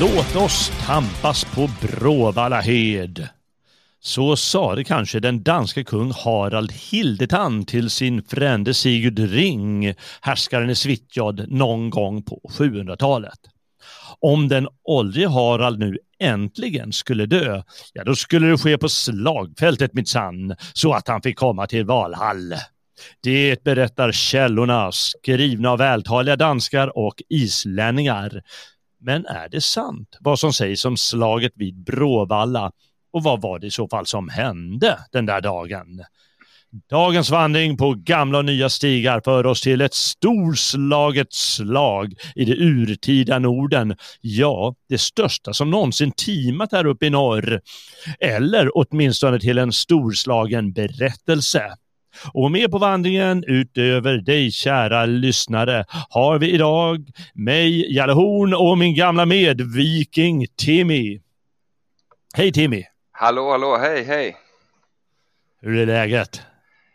Låt oss tampas på Bråvalla hed. Så sade kanske den danske kung Harald Hildetand till sin frände Sigurd Ring, härskaren i Svitjod, någon gång på 700-talet. Om den åldrige Harald nu äntligen skulle dö, ja då skulle det ske på slagfältet minsann, så att han fick komma till Valhall. Det berättar källorna, skrivna av vältaliga danskar och islänningar. Men är det sant vad som sägs om slaget vid Bråvalla och vad var det i så fall som hände den där dagen? Dagens vandring på gamla och nya stigar för oss till ett storslaget slag i det urtida Norden. Ja, det största som någonsin timat här uppe i norr. Eller åtminstone till en storslagen berättelse. Och med på vandringen utöver dig kära lyssnare har vi idag mig, Jalle Horn och min gamla medviking Timmy. Hej Timmy! Hallå, hallå, hej, hej! Hur är läget?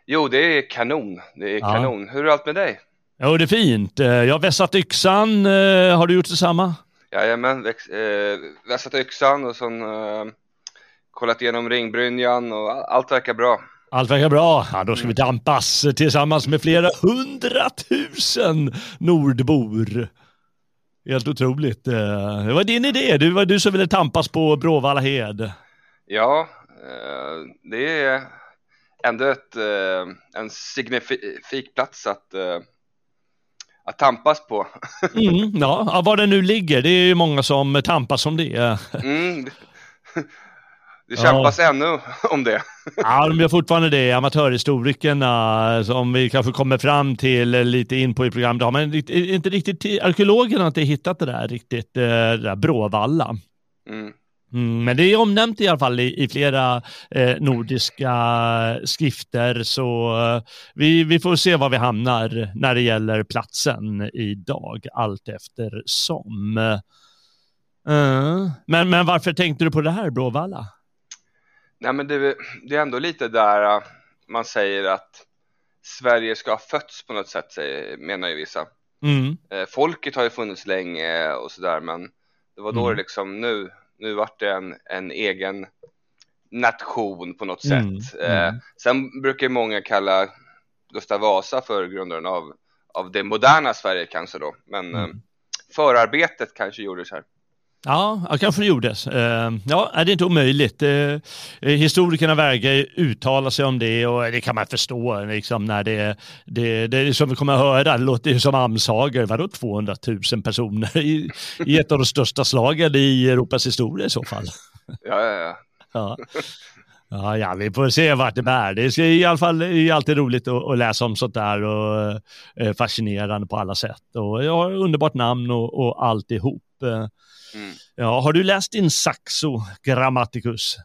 Jo, det är kanon. Det är Ja. kanon. Hur är allt med dig? Jo, det är fint. Eh, Jag har vässat yxan. Eh, Har du gjort detsamma? Jajamän, väx, eh, vässat yxan och sen eh, kollat igenom ringbrynjan och all- allt verkar bra. Allt verkar bra. Ja, då ska vi dampas tillsammans med flera hundratusen nordbor. Helt otroligt. Eh, Det var din idé. Det var du som ville tampas på Bråvalla hed. Ja, eh, det är ändå ett, eh, en signifik plats att, att tampas på. Mm, ja, ja, var den nu ligger. Det är ju många som tampas om det. Mm. Det kämpas ännu om det. Ja, de gör fortfarande det. Amatörhistorikerna som vi kanske kommer fram till eh, lite in på i programmet. Ja, men rikt- inte riktigt, arkeologerna har inte hittat det där riktigt, eh, det där Bråvalla. Mm. Mm, men det är omnämnt i alla fall i, i flera eh, nordiska skrifter så eh, vi, vi får se var vi hamnar när det gäller platsen idag allt eftersom. Uh, men, men varför tänkte du på det här Bråvalla? Nej men det, det är ändå lite där äh, man säger att Sverige ska ha fötts på något sätt, menar ju vissa. Mm, Eh, folket har ju funnits länge och sådär men det var då Mm. det liksom nu, nu vart det en, en egen nation på något Mm, sätt. mm. Eh, sen brukar ju många kalla Gustav Vasa för grundaren av, av det moderna Sverige kanske då, men Mm. eh, förarbetet kanske gjordes här. Ja, ja, kanske det gjordes. Eh, ja, är det inte omöjligt. Eh, eh, historikerna vägrar uttala sig om det och det kan man förstå. Liksom, när det, det, det är som vi kommer att höra, det låter ju som amsagor. Vadå 200 000 personer i, i ett av de största slagen i Europas historia i så fall? Ja, ja, ja. Ja. Ja, ja, vi får se vart det bär. Det är i alla fall är alltid roligt att, att läsa om sånt där och eh, fascinerande på alla sätt. Och jag har underbart namn och, och alltihop. Mm. Ja, har du läst din Saxo Grammaticus?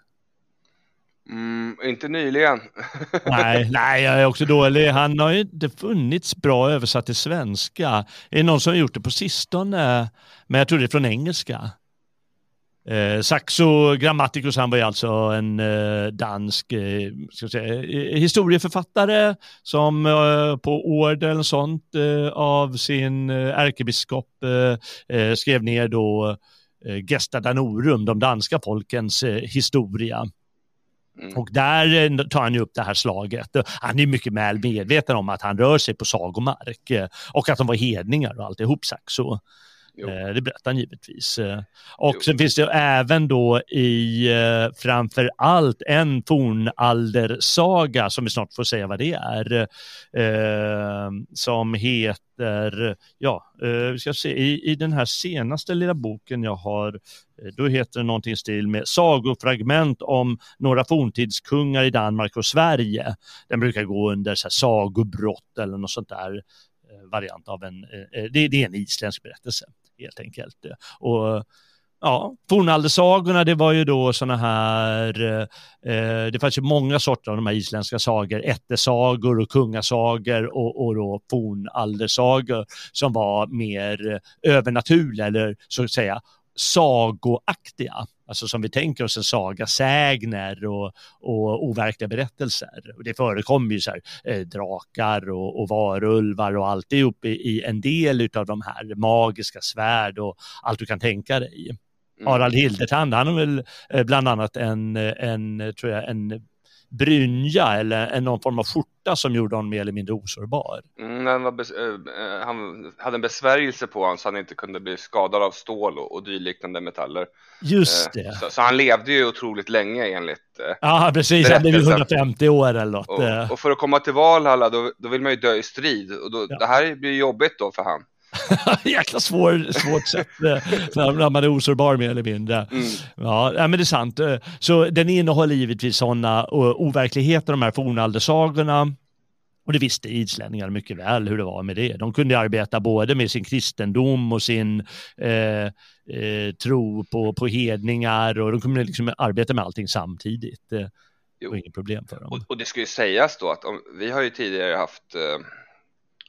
Mm, inte nyligen. Nej, nej, jag är också dålig. Han har ju inte funnits bra översatt till svenska. Är det någon som har gjort det på sistone? Men jag tror det är från engelska. Eh, Saxo Grammaticus, han var ju alltså en eh, dansk eh, säga, eh, historieförfattare som eh, på order eller sånt eh, av sin ärkebiskop skrev ner då Gesta Danorum, de danska folkens eh, historia. Mm. Och där eh, tar han ju upp det här slaget. Han är mycket väl medveten om att han rör sig på sagomark eh, och att de var hedningar och alltihop Saxo. Jo. Det berättar han givetvis. Och jo. sen finns det även då i framför allt en fornaldersaga som vi snart får säga vad det är. Som heter, ja, vi ska se, i, i den här senaste lilla boken jag har då heter det någonting i stil med sagofragment om några forntidskungar i Danmark och Sverige. Den brukar gå under så här, sagobrott eller något sånt där Eh, variant av en, eh, eh, det, det är en isländsk berättelse helt enkelt. Och ja, fornaldersagorna det var ju då sådana här, eh, det fanns ju många sorter av de här isländska sagor, ättesagor och kungasagor och, och då fornaldersagor som var mer övernaturliga eller så att säga sagoaktiga. Alltså som vi tänker oss en saga, sägner och, och overkliga berättelser. Och det förekommer ju så här, eh, drakar och, och varulvar och alltihop i, i en del av de här magiska svärd och allt du kan tänka dig. Mm. Harald Hildetand, han har väl eh, bland annat en, en, tror jag, en brynja eller någon form av skjorta som gjorde honom mer eller mindre osårbar. Mm, han, äh, han, hade en besvärjelse på honom så han inte kunde bli skadad av stål och, och dyliknande metaller. Just det. Äh, så, så, han levde ju otroligt länge enligt Ja, precis. Han blev 150 år eller något. Och, och, för att komma till Valhalla då, då vill man ju dö i strid och då, ja. det här blir jobbigt då för han. Jäkla svår, svårt sätt när man är osårbar mer eller mindre. Mm. Ja, men det är sant. Så den innehåller givetvis sådana overkligheter, de här fornaldersagorna. Och det visste islänningar mycket väl hur det var med det. De kunde arbeta både med sin kristendom och sin eh, eh, tro på, på hedningar och de kunde liksom arbeta med allting samtidigt. Det var inget problem för dem. Och, och det ska ju sägas då att om, vi har ju tidigare haft eh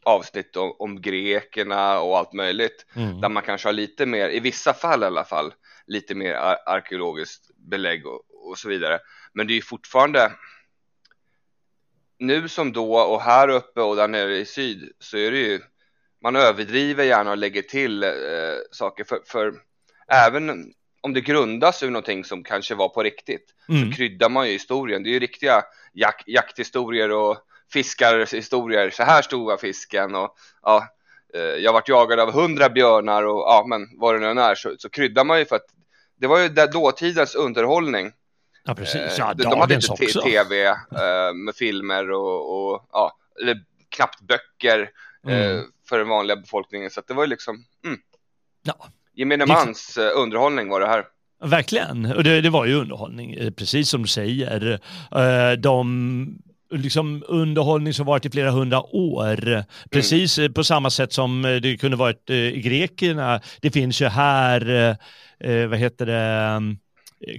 avsnitt om, om grekerna och allt möjligt mm. där man kanske har lite mer, i vissa fall i alla fall, lite mer ar arkeologiskt belägg och, och, så vidare. Men det är ju fortfarande nu som då och här uppe och där nere i syd så är det ju man överdriver gärna och lägger till eh, saker för, för även om det grundas ur någonting som kanske var på riktigt mm. så kryddar man ju historien. Det är ju riktiga jak jakthistorier och fiskarhistorier, så här stor var fisken och ja, eh, jag vart jagad av hundra björnar och ja, men vad det nu är så, så kryddar man ju för att det var ju där dåtidens underhållning. Ja, precis. Ja, de, de hade inte också. tv eh, med filmer och, och, ja, eller knappt böcker eh, mm. för den vanliga befolkningen, så att det var ju liksom, mm. ja. gemene mans underhållning var det här. Verkligen, och det, det, var ju underhållning, precis som du säger. De liksom underhållning som varit i flera hundra år. Precis mm. på samma sätt som eh, det kunde varit eh, i grekerna. Det finns ju här, vad heter det, mm,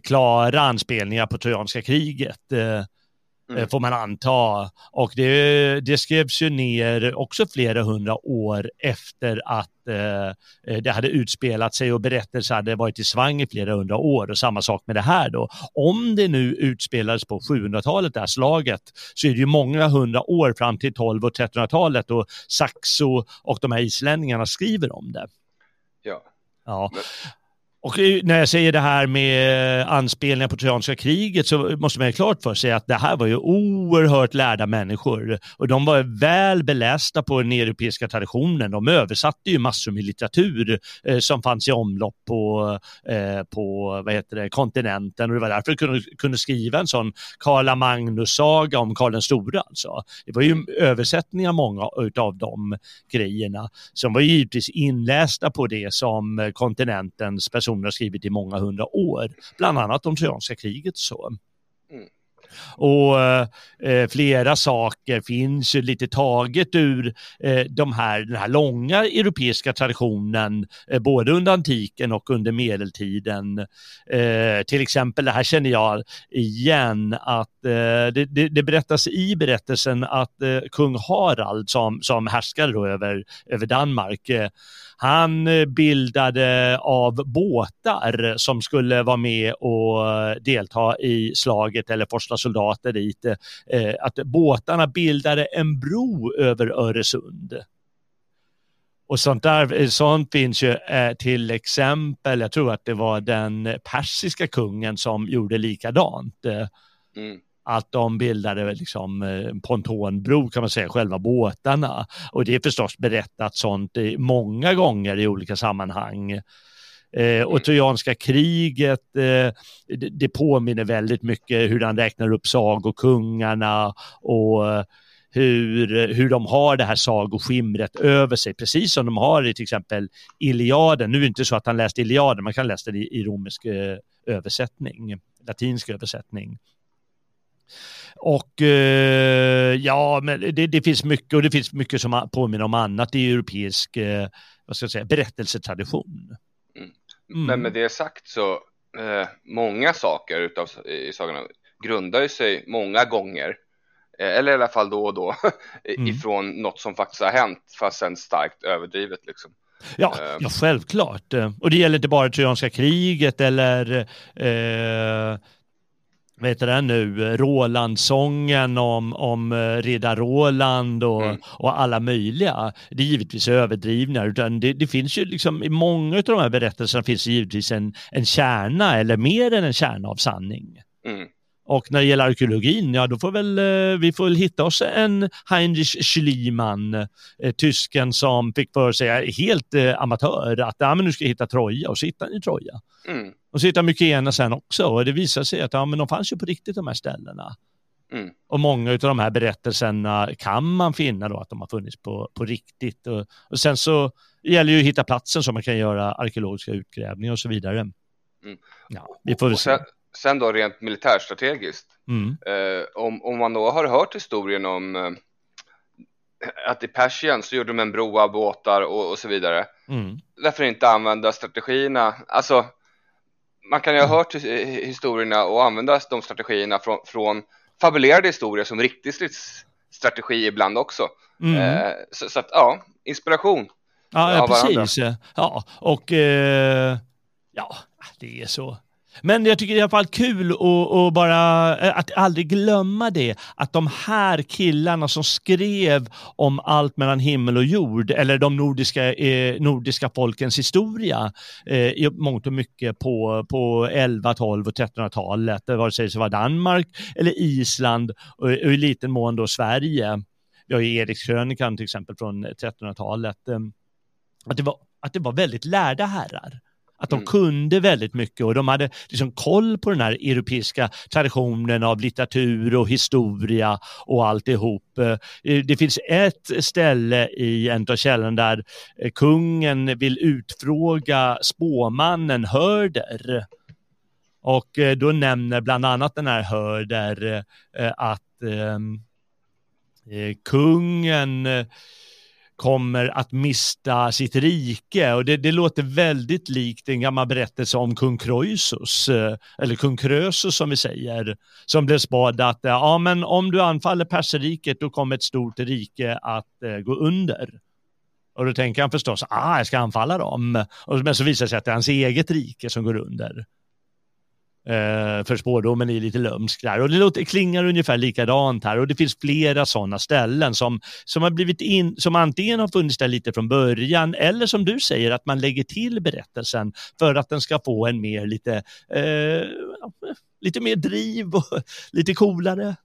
klara anspelningar på trojanska kriget. Mm. får man anta. Och det, det skrevs ju ner också flera hundra år efter att eh, det hade utspelat sig och berättelser hade varit i svang i flera hundra år och samma sak med det här då. Om det nu utspelades på 700-talet, det här slaget, så är det ju många hundra år fram till 12 och 1300-talet och Saxo och de här islänningarna skriver om det. Ja. Ja. Och när jag säger det här med eh, anspelningar på trojanska kriget så måste man ha klart för sig att det här var ju oerhört lärda människor och de var väl belästa på den europeiska traditionen. De översatte ju massor med litteratur eh, som fanns i omlopp på, eh, på vad heter det, kontinenten och det var därför de kunde, kunde skriva en sån Karla Magnus-saga om Karl den stora. Alltså. Det var ju översättningar många av de grejerna som var givetvis inlästa på det som eh, kontinentens personer personer har skrivit i många hundra år, bland annat om Trojanska kriget. Så. Och eh, flera saker finns ju lite taget ur eh, de här, den här långa europeiska traditionen, eh, både under antiken och under medeltiden. Eh, till exempel, det här känner jag igen, att eh, det, det, det, berättas i berättelsen att eh, kung Harald som, som härskade över, över Danmark, eh, han bildade av båtar som skulle vara med och eh, delta i slaget eller forsla soldater dit. Eh, att båtarna bildade en bro över Öresund. Och sånt, där, eh, sånt finns ju till exempel, jag tror att det var den persiska kungen som gjorde likadant. Mm att de bildade liksom eh, pontonbro kan man säga, själva båtarna. Och det är förstås berättat sånt många gånger i olika sammanhang. Eh, och Trojanska kriget, eh, det, det, påminner väldigt mycket hur han räknar upp sagokungarna och eh, hur, hur de har det här sagoskimret över sig, precis som de har i till exempel Iliaden. Nu är det inte så att han läste Iliaden, man kan läsa det i, i romersk eh, översättning, latinsk översättning. Och eh, ja, men det, det, finns mycket och det finns mycket som påminner om annat i europeisk eh, vad ska jag säga, berättelsetradition. Mm. Men med det sagt så, eh, många saker utav, i sagorna grundar ju sig många gånger Eh, eller i alla fall då och då, mm. ifrån något som faktiskt har hänt, fast sen starkt överdrivet liksom. Ja, uh, ja, självklart. Och det gäller inte bara Trojanska kriget eller eh, vad heter den nu, Rolandsången om, om eh, riddar Roland och, mm. och alla möjliga. Det är givetvis överdrivna, utan det, det, finns ju liksom i många av de här berättelserna finns det givetvis en, en kärna eller mer än en kärna av sanning. Mm. Och när det gäller arkeologin, ja då får väl eh, vi får väl hitta oss en Heinrich Schliemann, eh, tysken som fick för sig, helt eh, amatör, att ja, men nu ska jag hitta Troja och så hittade han i Troja. Mm. Och så hittade Mykena sen också och det visade sig att ja, men de fanns ju på riktigt de här ställena. Mm. Och många av de här berättelserna kan man finna då att de har funnits på, på riktigt. Och, och sen så gäller ju att hitta platsen så man kan göra arkeologiska utgrävningar och så vidare. Mm. Ja, vi får väl se sen då rent militärstrategiskt, mm. eh, om, om man då har hört historien om eh, att i Persien så gjorde de en bro av båtar och, och så vidare. Mm. Varför inte använda strategierna? Alltså, man kan ju ha mm. hört historierna och använda de strategierna från, från fabulerade historier som riktig stridsstrategi ibland också. Mm. Eh, så, så, att ja, inspiration. Ja, ja precis. Ja, och eh, ja, det är så. Men jag tycker det är i alla fall kul att, bara, eh, att aldrig glömma det, att de här killarna som skrev om allt mellan himmel och jord, eller de nordiska, eh, nordiska folkens historia, eh, i mångt och mycket på, på 11, 12 och 1300-talet, eh, vare sig det var Danmark eller Island och, och i liten mån då Sverige. Vi har ju Erikskrönikan till exempel från 1300-talet. Eh, att det, var, att det var väldigt lärda herrar att de mm. kunde väldigt mycket och de hade liksom koll på den här europeiska traditionen av litteratur och historia och alltihop. Eh, det finns ett ställe i en av källorna där eh, kungen vill utfråga spåmannen Hörder. Och eh, då nämner bland annat den här Hörder att ehm, kungen kommer att mista sitt rike och det, det, låter väldigt likt en gammal berättelse om kung Krösus. Eh, eller kung Krösus som vi säger, som blev spådd att eh, ja, men om du anfaller perserriket då kommer ett stort rike att eh, gå under. Och då tänker han förstås, ah, jag ska anfalla dem. Och, men så visar det sig att det är hans eget rike som går under. Eh, för spårdomen är lite lömsk där. Och det låter, klingar ungefär likadant här och det finns flera sådana ställen som, som har blivit in, som antingen har funnits där lite från början eller som du säger att man lägger till berättelsen för att den ska få en mer lite, eh, lite mer driv och lite coolare.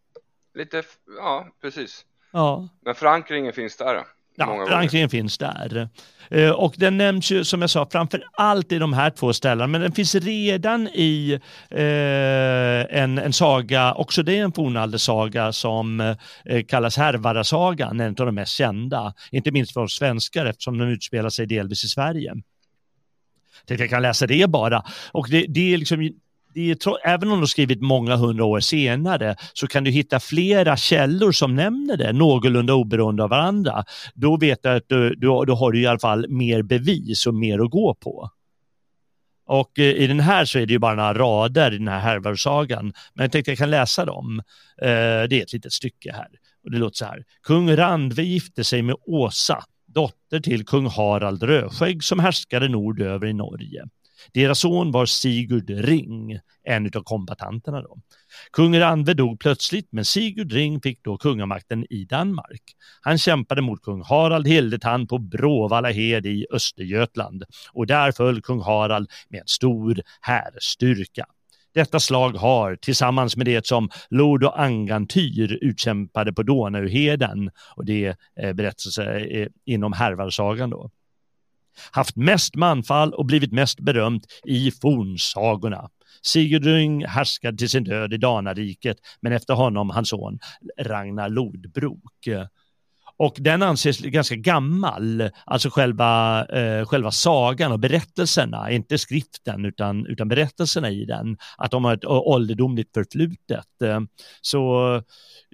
Lite, ja precis. Ja. Men förankringen finns där. Ja, förankringen finns där. Eh, och den nämns ju som jag sa framför allt i de här två ställena men den finns redan i eh, en, en saga, också det är en fornaldersaga som eh, kallas Härvarasagan, en av de mest kända, inte minst för oss svenskar eftersom den utspelar sig delvis i Sverige. Jag kan läsa det bara. Och det, det är liksom är, även om de skrivit många hundra år senare så kan du hitta flera källor som nämner det någorlunda oberoende av varandra. Då vet du att du, du, då har du i alla fall mer bevis och mer att gå på. Och eh, i den här så är det ju bara några rader i den här härvarsagan. Men jag tänkte jag kan läsa dem. Eh, det är ett litet stycke här. Och det låter så här. Kung Randve gifte sig med Åsa, dotter till kung Harald Rödskägg som härskade nordöver i Norge. Deras son var Sigurd Ring, en av kombatanterna då. Kung Ranve dog plötsligt, men Sigurd Ring fick då kungamakten i Danmark. Han kämpade mot kung Harald Hildetand på Bråvalla hed i Östergötland och där föll kung Harald med en stor härstyrka. Detta slag har, tillsammans med det som Lord och Angantyr utkämpade på Donauheden, och det är berättelse eh, inom Härvarsagan då, haft mest manfall och blivit mest berömt i fornsagorna. Sigurdring härskade till sin död i Danariket, men efter honom hans son Ragnar Lodbrok. Och den anses ganska gammal, alltså själva, eh, själva sagan och berättelserna, inte skriften utan, utan berättelserna i den, att de har ett ålderdomligt förflutet. Så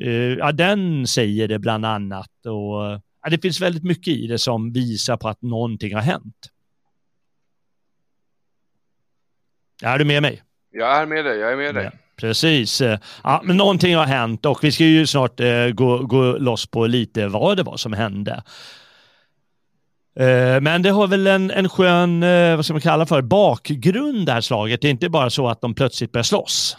eh, ja, den säger det bland annat och ja, det finns väldigt mycket i det som visar på att någonting har hänt. Är du med mig? Jag är med dig, jag är med dig. Ja, precis. Ja, men någonting har hänt och vi ska ju snart eh, gå, gå loss på lite vad det var som hände. Eh, men det har väl en, en skön, eh, vad ska man kalla för, bakgrund det här slaget. Det är inte bara så att de plötsligt börjar slåss.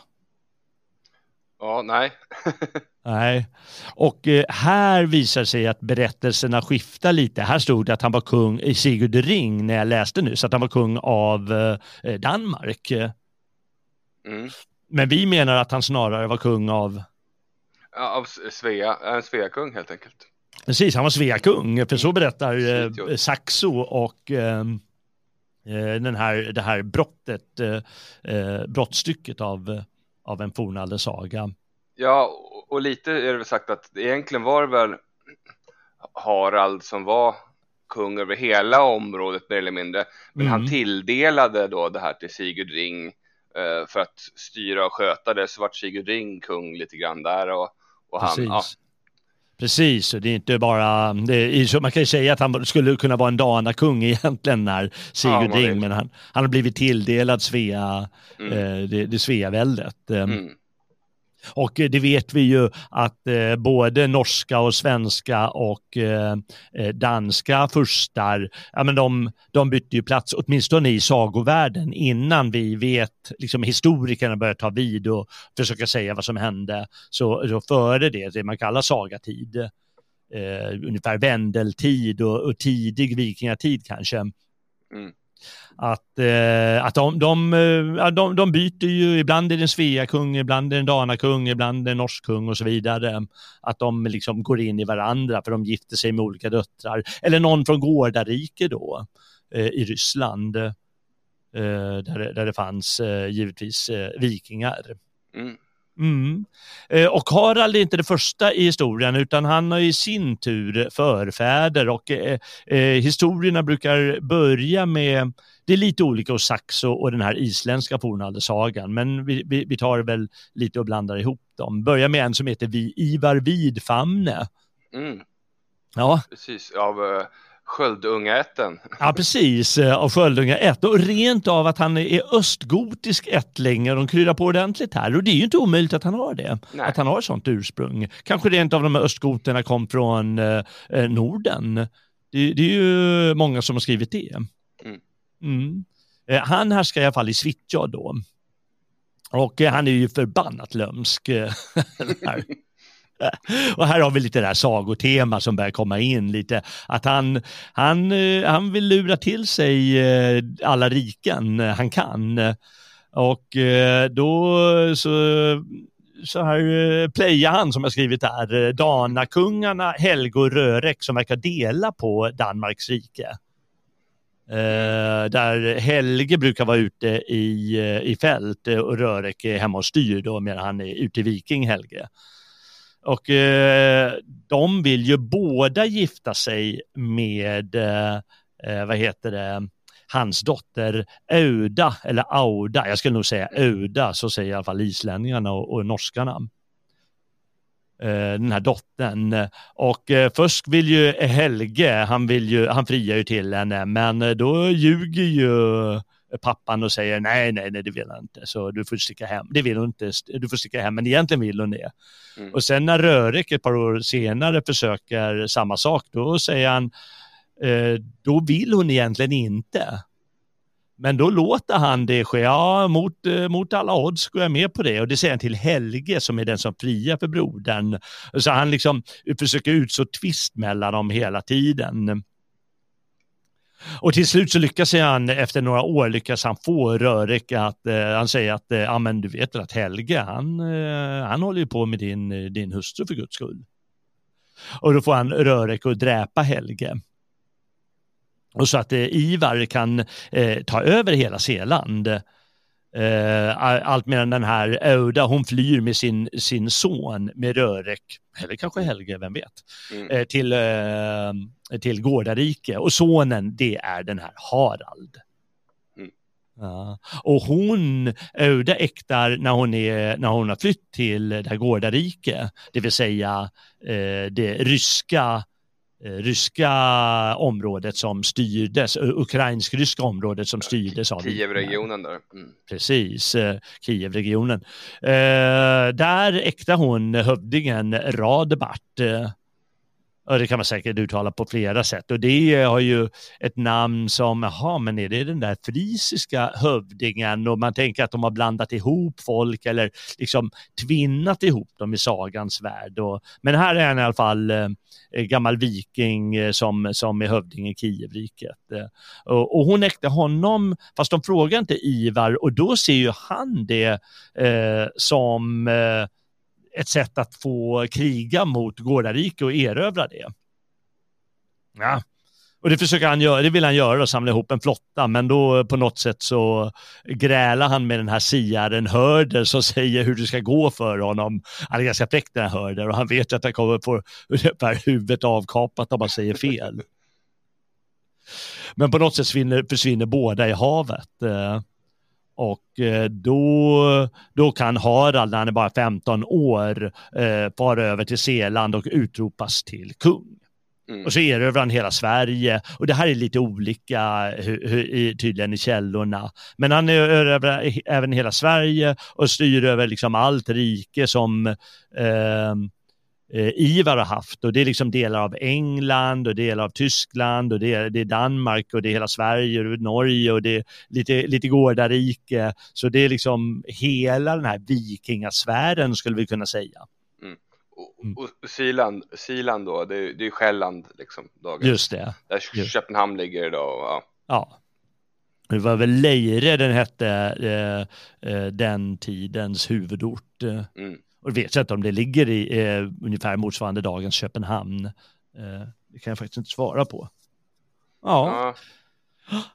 Ja, nej. nej. Och eh, här visar sig att berättelserna skiftar lite. Här stod det att han var kung i Sigurd Ring när jag läste nyss, att han var kung av eh, Danmark. Mm. Men vi menar att han snarare var kung av? Ja, av Svea, en Svea-kung helt enkelt. Precis, han var Svea-kung, för så berättar eh, Saxo och ehm, eh, den här, det här brottet, eh, eh brottstycket av, av en fornaldersaga. Ja, och lite är det väl sagt att egentligen var det väl Harald som var kung över hela området mer eller mindre. Men mm. han tilldelade då det här till Sigurd Ring Eh, för att styra och sköta det så vart Sigurd Ring kung lite grann där och, och han, ja. Precis, det är inte bara, är, man kan ju säga att han skulle kunna vara en Dana-kung egentligen när Sigurd ja, Ring, men han, han har blivit tilldelad Svea, mm. eh, det, det Sveaväldet. Eh, mm. Och eh, det vet vi ju att eh, både norska och svenska och eh, eh, danska furstar, ja men de, de bytte ju plats, åtminstone i sagovärlden, innan vi vet, liksom historikerna börjar ta vid och försöka säga vad som hände. Så, så före det, det man kallar sagatid, eh, ungefär vändeltid och, och tidig vikingatid kanske. Mm att, eh, att de, de, eh, de, de byter ju, ibland är det en Sveakung, ibland är det en Danakung, ibland är det en norsk kung och så vidare. Att de liksom går in i varandra för de gifter sig med olika döttrar. Eller någon från Gårdarike då eh, i Ryssland. Eh, där, där det fanns eh, givetvis eh, vikingar. Mm. Mm. Eh, och Harald är inte det första i historien utan han har i sin tur förfäder och eh, eh, historierna brukar börja med, det är lite olika hos Saxo och den här isländska fornaldersagan men vi, vi, vi, tar väl lite och blandar ihop dem. Börjar med en som heter Ivar Vidfamne. Mm. Ja. Precis, av uh Sköldungaätten. Ja, precis. Eh, av Sköldungaätt. Och rent av att han är östgotisk ättling och de kryddar på ordentligt här. Och det är ju inte omöjligt att han har det. Nej. Att han har sånt ursprung. Kanske rent av de här östgoterna kom från eh, eh, Norden. Det, det, är ju många som har skrivit det. Mm. Mm. Eh, han härskar i alla fall i Svitjod då. Och eh, han är ju förbannat lömsk. Och här har vi lite det här sagotema som börjar komma in lite. Att han, han, eh, han vill lura till sig eh, alla riken eh, han kan. Och då så, så här playar han som jag skrivit här, Danakungarna Helge och Rörek som verkar dela på Danmarks rike. Uh, där Helge brukar vara ute i, i fält och Rörek är hemma och styr då medan han är ute i Viking Helge. Och eh, de vill ju båda gifta sig med, eh, eh, vad heter det, hans dotter Auda, eller Auda, jag skulle nog säga Auda, så säger i alla fall islänningarna och, och norskarna. Eh, den här dottern. Och eh, först vill ju Helge, han, vill ju, han friar ju till henne, men eh, då ljuger ju pappan och säger nej, nej, nej, det vill han inte, så du får sticka hem. Det vill hon inte, du får sticka hem, men egentligen vill hon det. Mm. Och sen när Rörik ett par år senare försöker samma sak, då säger han, eh, då vill hon egentligen inte. Men då låter han det ske, ja mot, eh, mot alla odds går jag med på det och det säger han till Helge som är den som friar för brodern. Så han liksom försöker utså tvist mellan dem hela tiden. Och till slut så lyckas han, efter några år, lyckas han få Rörik att, eh, han säger att, eh, ja men du vet väl att Helge, han, eh, han håller ju på med din, eh, din hustru för guds skull. Och då får han Rörik att dräpa Helge. Och så att eh, Ivar kan eh, ta över hela Seeland. Eh, allt medan den här Öda, hon flyr med sin, sin son med Rörek, eller kanske Helge, vem vet, mm. eh, till, eh, till Gårdarike. Och sonen, det är den här Harald. Mm. Ja. Och hon, Öda äktar när hon, är, när hon har flytt till det här Gårdarike, det vill säga eh, det ryska ryska området som styrdes, ukrainsk-ryska området som styrdes av Kievregionen där. Mm. Precis, eh, Kievregionen. Eh, där äkta hon hövdingen Radbart. Och det kan man säkert uttala på flera sätt och det har ju ett namn som, jaha men är det den där frisiska hövdingen och man tänker att de har blandat ihop folk eller liksom tvinnat ihop dem i sagans värld. Och, men här är han i alla fall eh, gammal viking eh, som, som är hövding i Kievriket. Eh, och, och, hon äkte honom, fast de frågar inte Ivar och då ser ju han det eh, som eh, ett sätt att få kriga mot Gårdarike och erövra det. Ja, och det försöker han göra, det vill han göra och samla ihop en flotta, men då på något sätt så grälar han med den här siaren Hörder som säger hur det ska gå för honom. Han är ganska fräck den här Hörder och han vet att han kommer få ungefär huvudet avkapat om man säger fel. Men på något sätt försvinner, försvinner båda i havet. Eh, och eh, då, då kan Harald, när han är bara 15 år, eh, fara över till Zeeland och utropas till kung. Mm. Och så erövrar han hela Sverige och det här är lite olika tydligen i källorna. Men han erövrar även hela Sverige och styr över liksom allt rike som eh, eh, Ivar har haft och det är liksom delar av England och delar av Tyskland och det är, det är Danmark och det är hela Sverige och Norge och det är lite, lite Gårdarike. Så det är liksom hela den här vikingasfären skulle vi kunna säga. Mm. Och, mm. och Siland, Siland då, det är, det är Själland liksom. Dagen. Just det. Där Just. Köpenhamn ligger idag. Ja. ja. Det var väl Leire den hette, eh, eh, den tidens huvudort. Mm. Och vet jag inte om det ligger i eh, ungefär motsvarande dagens Köpenhamn. Eh, det kan jag faktiskt inte svara på. Ja.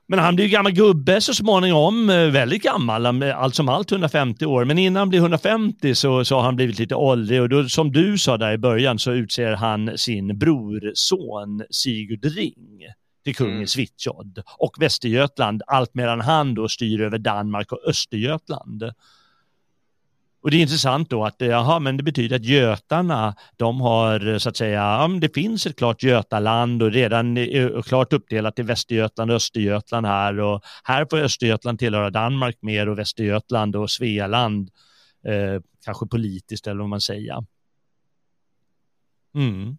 Men han blir gammal gubbe så småningom, eh, väldigt gammal, allt som allt 150 år. Men innan han blir 150 så, så har han blivit lite åldrig och då, som du sa där i början så utser han sin brorson Sigurd Ring till kung mm. i Svitjod och Västergötland, allt medan han då styr över Danmark och Östergötland. Och det är intressant då att, eh, aha, men det betyder att götarna, de har eh, så att säga, ja, det finns ett klart Götaland och redan eh, klart uppdelat i Västergötland och Östergötland här och här får Östergötland tillhöra Danmark mer och Västergötland och Svealand, eh, kanske politiskt eller vad man säger. Mm.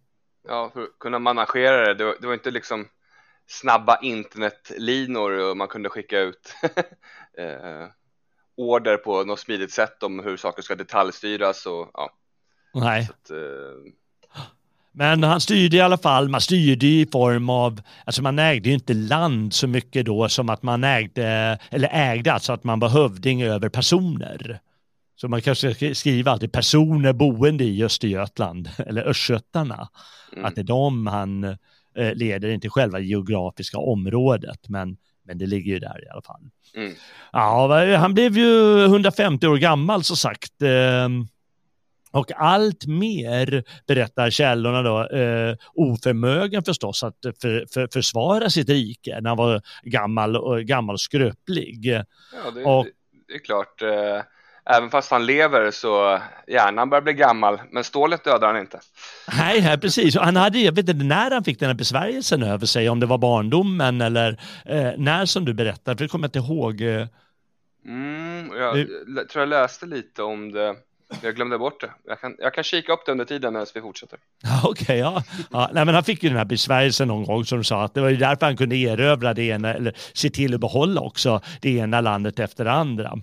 Ja, för att kunna managera det, det var, det var inte liksom snabba internetlinor och man kunde skicka ut eh, order på något smidigt sätt om hur saker ska detaljstyras och ja. Nej. Att, eh... Men han styrde i alla fall, man styrde i form av, alltså man ägde ju inte land så mycket då som att man ägde, eller ägde alltså att man var hövding över personer. Så man kanske ska skriva alltid personer boende i Östergötland, eller Östgötarna. Mm. Att det är de han eh, leder, inte själva geografiska området, men men det ligger ju där i alla fall. Mm. Ja, han blev ju 150 år gammal så sagt. Ehm, och allt mer, berättar källorna då, eh, oförmögen förstås att för, för, försvara sitt rike när han var gammal och gammal skröplig. Ja, det, och, det är klart. Eh Även fast han lever så hjärnan börjar bli gammal, men stålet dödar han inte. Nej, nej precis. Han hade, jag vet inte när han fick den här besvärjelsen över sig, om det var barndomen eller eh, när som du berättade, för det kommer jag inte ihåg. Eh. Mm, jag du... tror jag läste lite om det. Jag glömde bort det. Jag kan, jag kan kika upp det under tiden när vi fortsätter. Okej, okay, ja. ja. Nej, men han fick ju den här besvärjelsen någon gång som sa att det var ju därför han kunde erövra det ena, eller se till att behålla också det ena landet efter det andra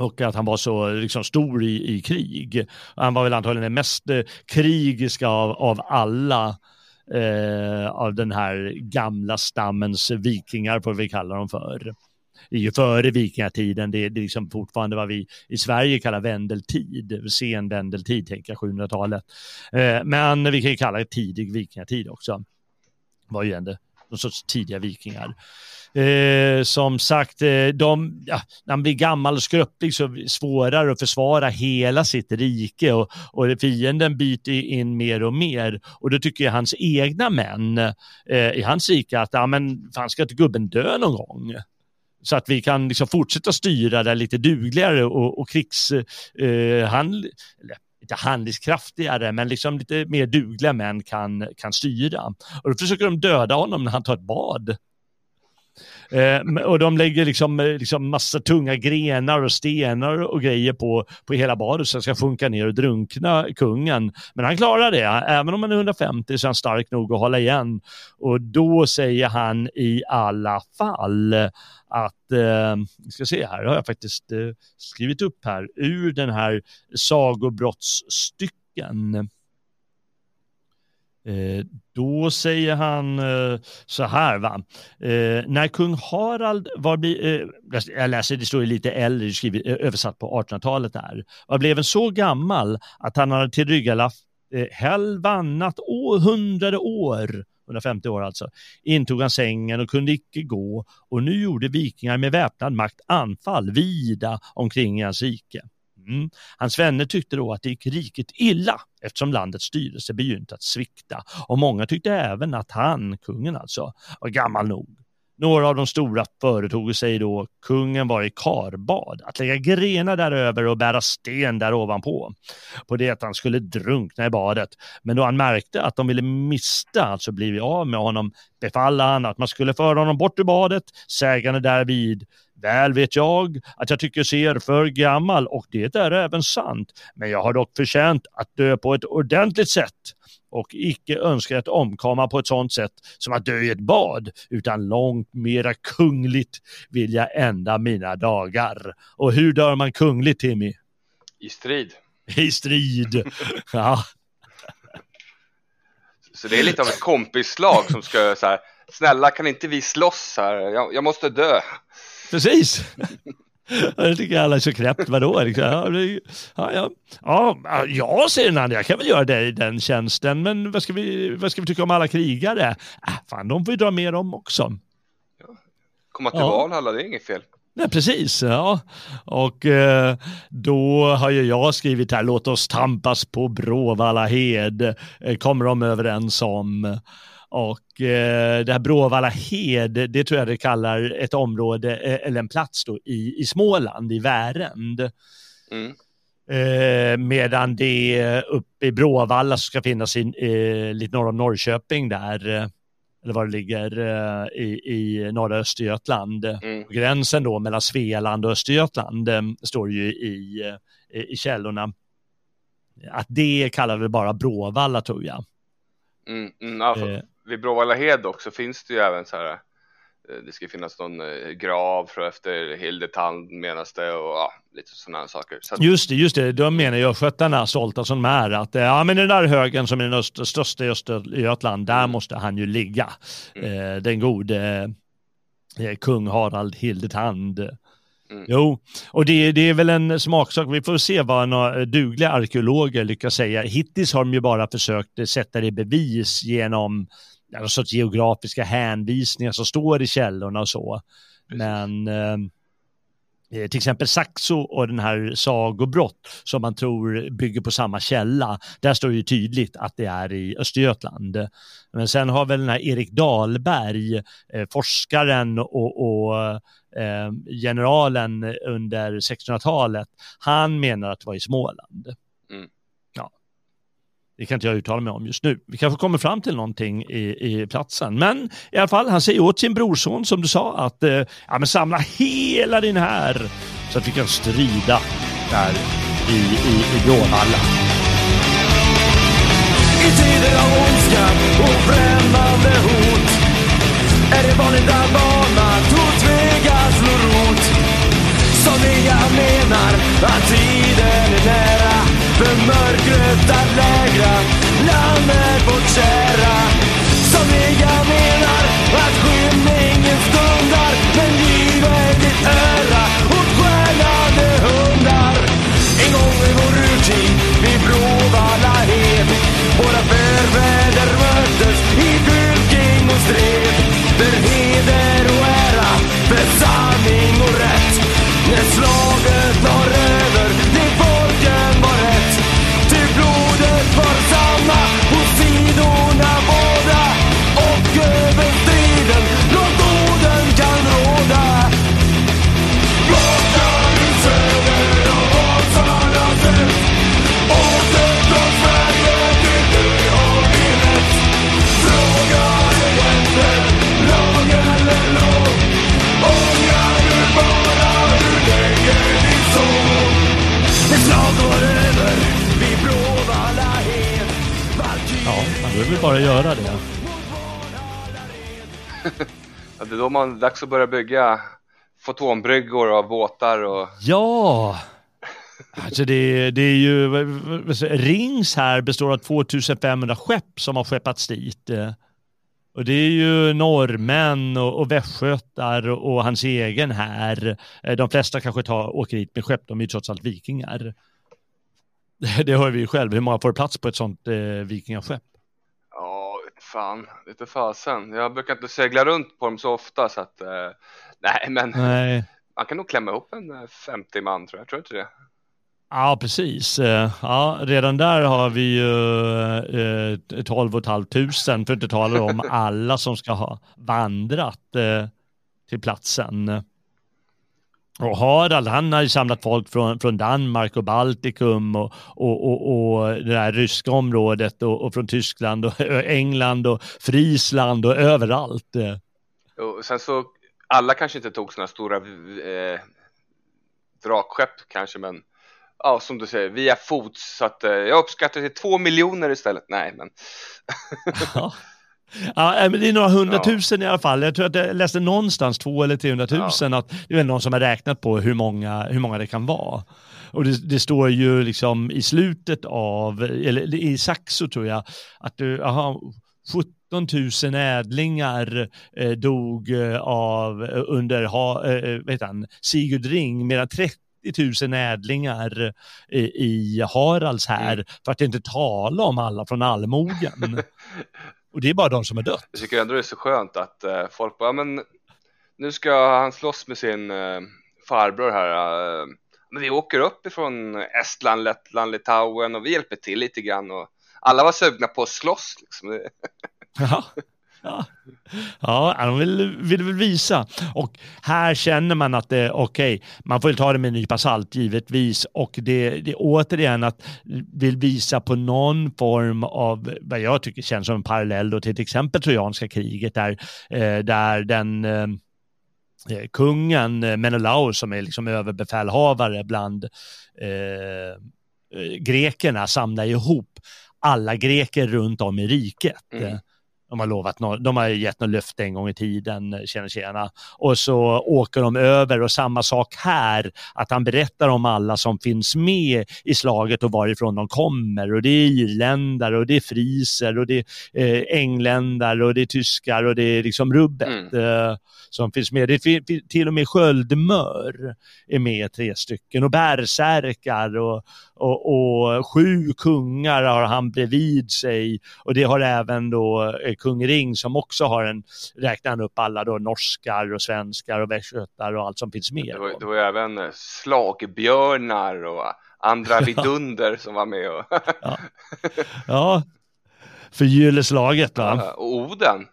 och att han var så liksom, stor i, i krig. Han var väl antagligen den mest eh, krigiska av, av alla eh, av den här gamla stammens vikingar, får vi kalla dem för. Det är ju före vikingatiden, det är, det är liksom fortfarande vad vi i Sverige kallar vändeltid, sen vändeltid, tänker jag, 700-talet. Eh, men vi kan ju kalla det tidig vikingatid också. Var ju ändå någon sorts tidiga vikingar. Eh, som sagt, eh, de, ja, när man blir gammal och skröplig så är det svårare att försvara hela sitt rike och, och fienden byter in mer och mer. Och då tycker jag hans egna män eh, i hans rike att, ja men fan ska inte gubben dö någon gång? så att vi kan liksom fortsätta styra det lite dugligare och, och krigs, eh, han, eller, inte handlingskraftigare, men liksom lite mer dugliga män kan, kan styra. Och då försöker de döda honom när han tar ett bad. Eh, och de lägger liksom, eh, liksom massa tunga grenar och stenar och grejer på, på hela badet så att ska funka ner och drunkna kungen. Men han klarar det, även om han är 150 så är han stark nog att hålla igen. Och då säger han i alla fall att, eh, vi ska se här, har jag faktiskt eh, skrivit upp här, ur den här sagobrottsstycken Eh, då säger han eh, så här, va? Eh, när kung Harald var, bli, eh, jag läser, det står ju lite äldre, skrivit, eh, översatt på 1800-talet där, var blev en så gammal att han hade tillryggalagt eh, halvannat århundrade år 150 år alltså, intog han sängen och kunde icke gå och nu gjorde vikingar med väpnad makt anfall vida omkring i hans rike. Mm. Hans vänner tyckte då att det gick riket illa eftersom landets styrelse begynt att svikta och många tyckte även att han, kungen alltså, var gammal nog. Några av de stora företog sig då kungen var i karbad, att lägga grenar däröver och bära sten där ovanpå. På det att han skulle drunkna i badet. Men då han märkte att de ville mista, alltså bli av med honom, befallde han att man skulle föra honom bort ur badet, sägande därvid Väl vet jag att jag tycker ser för gammal och det är även sant. Men jag har dock förtjänt att dö på ett ordentligt sätt och icke önskar att omkomma på ett sådant sätt som att dö i ett bad, utan långt mera kungligt vill jag ända mina dagar. Och hur dör man kungligt, Timmy? I strid. I strid, ja. Så det är lite av ett kompislag som ska så här, snälla kan inte vi slåss här, jag, jag måste dö. Precis. Det tycker alla är så knäppt. Vadå? Liksom, ja, ja, ja, ja, jag säger Nanne, jag kan väl göra dig den tjänsten, men vad ska vi, vad ska vi tycka om alla krigare? Äh, fan, de får ju dra med dem också. Ja. Komma till ja. val alla, det är inget fel. Nej, precis. Ja. Och eh, då har ju jag skrivit här, låt oss tampas på Bråvalla hed, eh, kommer de överens om. Och eh, det här Bråvalla hed, det tror jag det kallar ett område, eh, eller en plats då i, i Småland, i Värend. Mm. Eh, medan det uppe i Bråvalla ska finnas i, eh, lite norr om Norrköping där, eh, eller var det ligger, eh, i, i norra Östergötland. Mm. Gränsen då mellan Svealand och Östergötland eh, står ju i, i källorna. Att det kallar vi bara Bråvalla tror jag. Mm, mm, alltså, vid Bråvallahed också finns det ju även så här. Eh, det ska finnas någon eh, grav för efter Hildetand menas det och ja, lite sådana saker. Så att... Just det, just det. De menar ju östgötarna, stolta som är, att eh, ja men den där högen som är den öst, största i Östergötland, där mm. måste han ju ligga. Mm. Eh, den gode eh, kung Harald Hildetand. Mm. Jo, och det, det, är väl en smaksak. Vi får se vad några dugliga arkeologer lyckas säga. Hittills har de ju bara försökt sätta det i bevis genom någon sorts geografiska hänvisningar som står i källorna och så. Men eh, eh, till exempel Saxo och den här sagobrott som man tror bygger på samma källa. Där står det ju tydligt att det är i Östergötland. Men sen har väl den här Erik Dahlberg, eh, forskaren och, och eh, generalen under 1600-talet, han menar att det var i Småland. Det kan inte jag uttala mig om just nu. Vi kanske kommer fram till någonting i, i platsen. Men i alla fall, han säger åt sin brorson som du sa att eh, ja, men samla hela din här så att vi kan strida där i, i, i Bråvalla. I tider av ondska och främmande hot är det vanligt att vana tvegar slå rot. Somliga menar att tiden är nära för mörkret att lägra, landet vårt kära. Somliga menar att skymningen stundar, men livet är öra. Man dags att börja bygga fotonbryggor av båtar och... Ja! Alltså det, det är ju, Rings här består av 2500 skepp som har skeppats dit. Och det är ju norrmän och, och västgötar och, och hans egen här. De flesta kanske tar, åker hit med skepp, de är ju trots allt vikingar. Det hör vi ju själv, hur många får plats på ett sånt eh, vikingaskepp? Fan, lite fasen. Jag brukar inte segla runt på dem så ofta så att, eh, nej men Nej. man kan nog klämma ihop en eh, 50 man tror jag, tror inte det? Ja, precis. Eh, Ja, redan där har vi ju eh, 12 500 för att inte tala om alla som ska ha vandrat eh, till platsen. Och Harald, han har ju samlat folk från, från Danmark och Baltikum och, och, och, och det där ryska området och, och från Tyskland och England och Friesland och överallt. Och sen så, alla kanske inte tog sådana stora eh, drakskepp kanske, men ja, som du säger, via fots, så att eh, jag uppskattar till två miljoner istället. Nej, men Ja. Ja, men det är några hundratusen Ja. i alla fall. Jag tror att jag läste någonstans två eller trehundratusen att det är väl någon som har räknat på hur många, hur många det kan vara. Och det, det står ju liksom i slutet av, eller i Saxo tror jag, att du, aha, 17 000 ädlingar eh, dog eh, av eh, under ha, eh, vad heter han, Sigurd Ring, medan 30 000 ädlingar i, i Haralds här, Mm. för att inte tala om alla från allmogen. Och det är bara de som är dött. jag tycker ändå det är så skönt att eh, folk bara, ja, men nu ska han slåss med sin eh, farbror här. Eh, men vi åker upp ifrån Estland, Lettland, Litauen och vi hjälper till lite grann och alla var sugna på att slåss. Liksom. Ja, ja. ja de vill, vill väl visa. Och här känner man att det är okej, man får ju ta det med en nypa salt givetvis. Och det, det är återigen att vill visa på någon form av, vad jag tycker känns som en parallell då till till exempel Trojanska kriget där, eh, där den eh, eh kungen eh, Menelaus som är liksom överbefälhavare bland eh, eh, grekerna samlar ihop alla greker runt om i riket. Mm. De har lovat, nå- de har gett något löfte en gång i tiden, eh, tjena tjena. Och så åker de över och samma sak här, att han berättar om alla som finns med i slaget och varifrån de kommer. Och det är irländare och det är friser och det är eh, engländare och det är tyskar och det är liksom rubbet eh, som finns med. Det är till och med sköldmör är med tre stycken och bärsärkar och, och, och sju kungar har han bredvid sig och det har även då eh, kung Ring som också har en, räknar han upp alla då norskar och svenskar och västgötar och allt som finns med. Det var, det var även eh, slagbjörnar och andra vidunder som var med och, Ja, för Gylleslaget va? och Oden.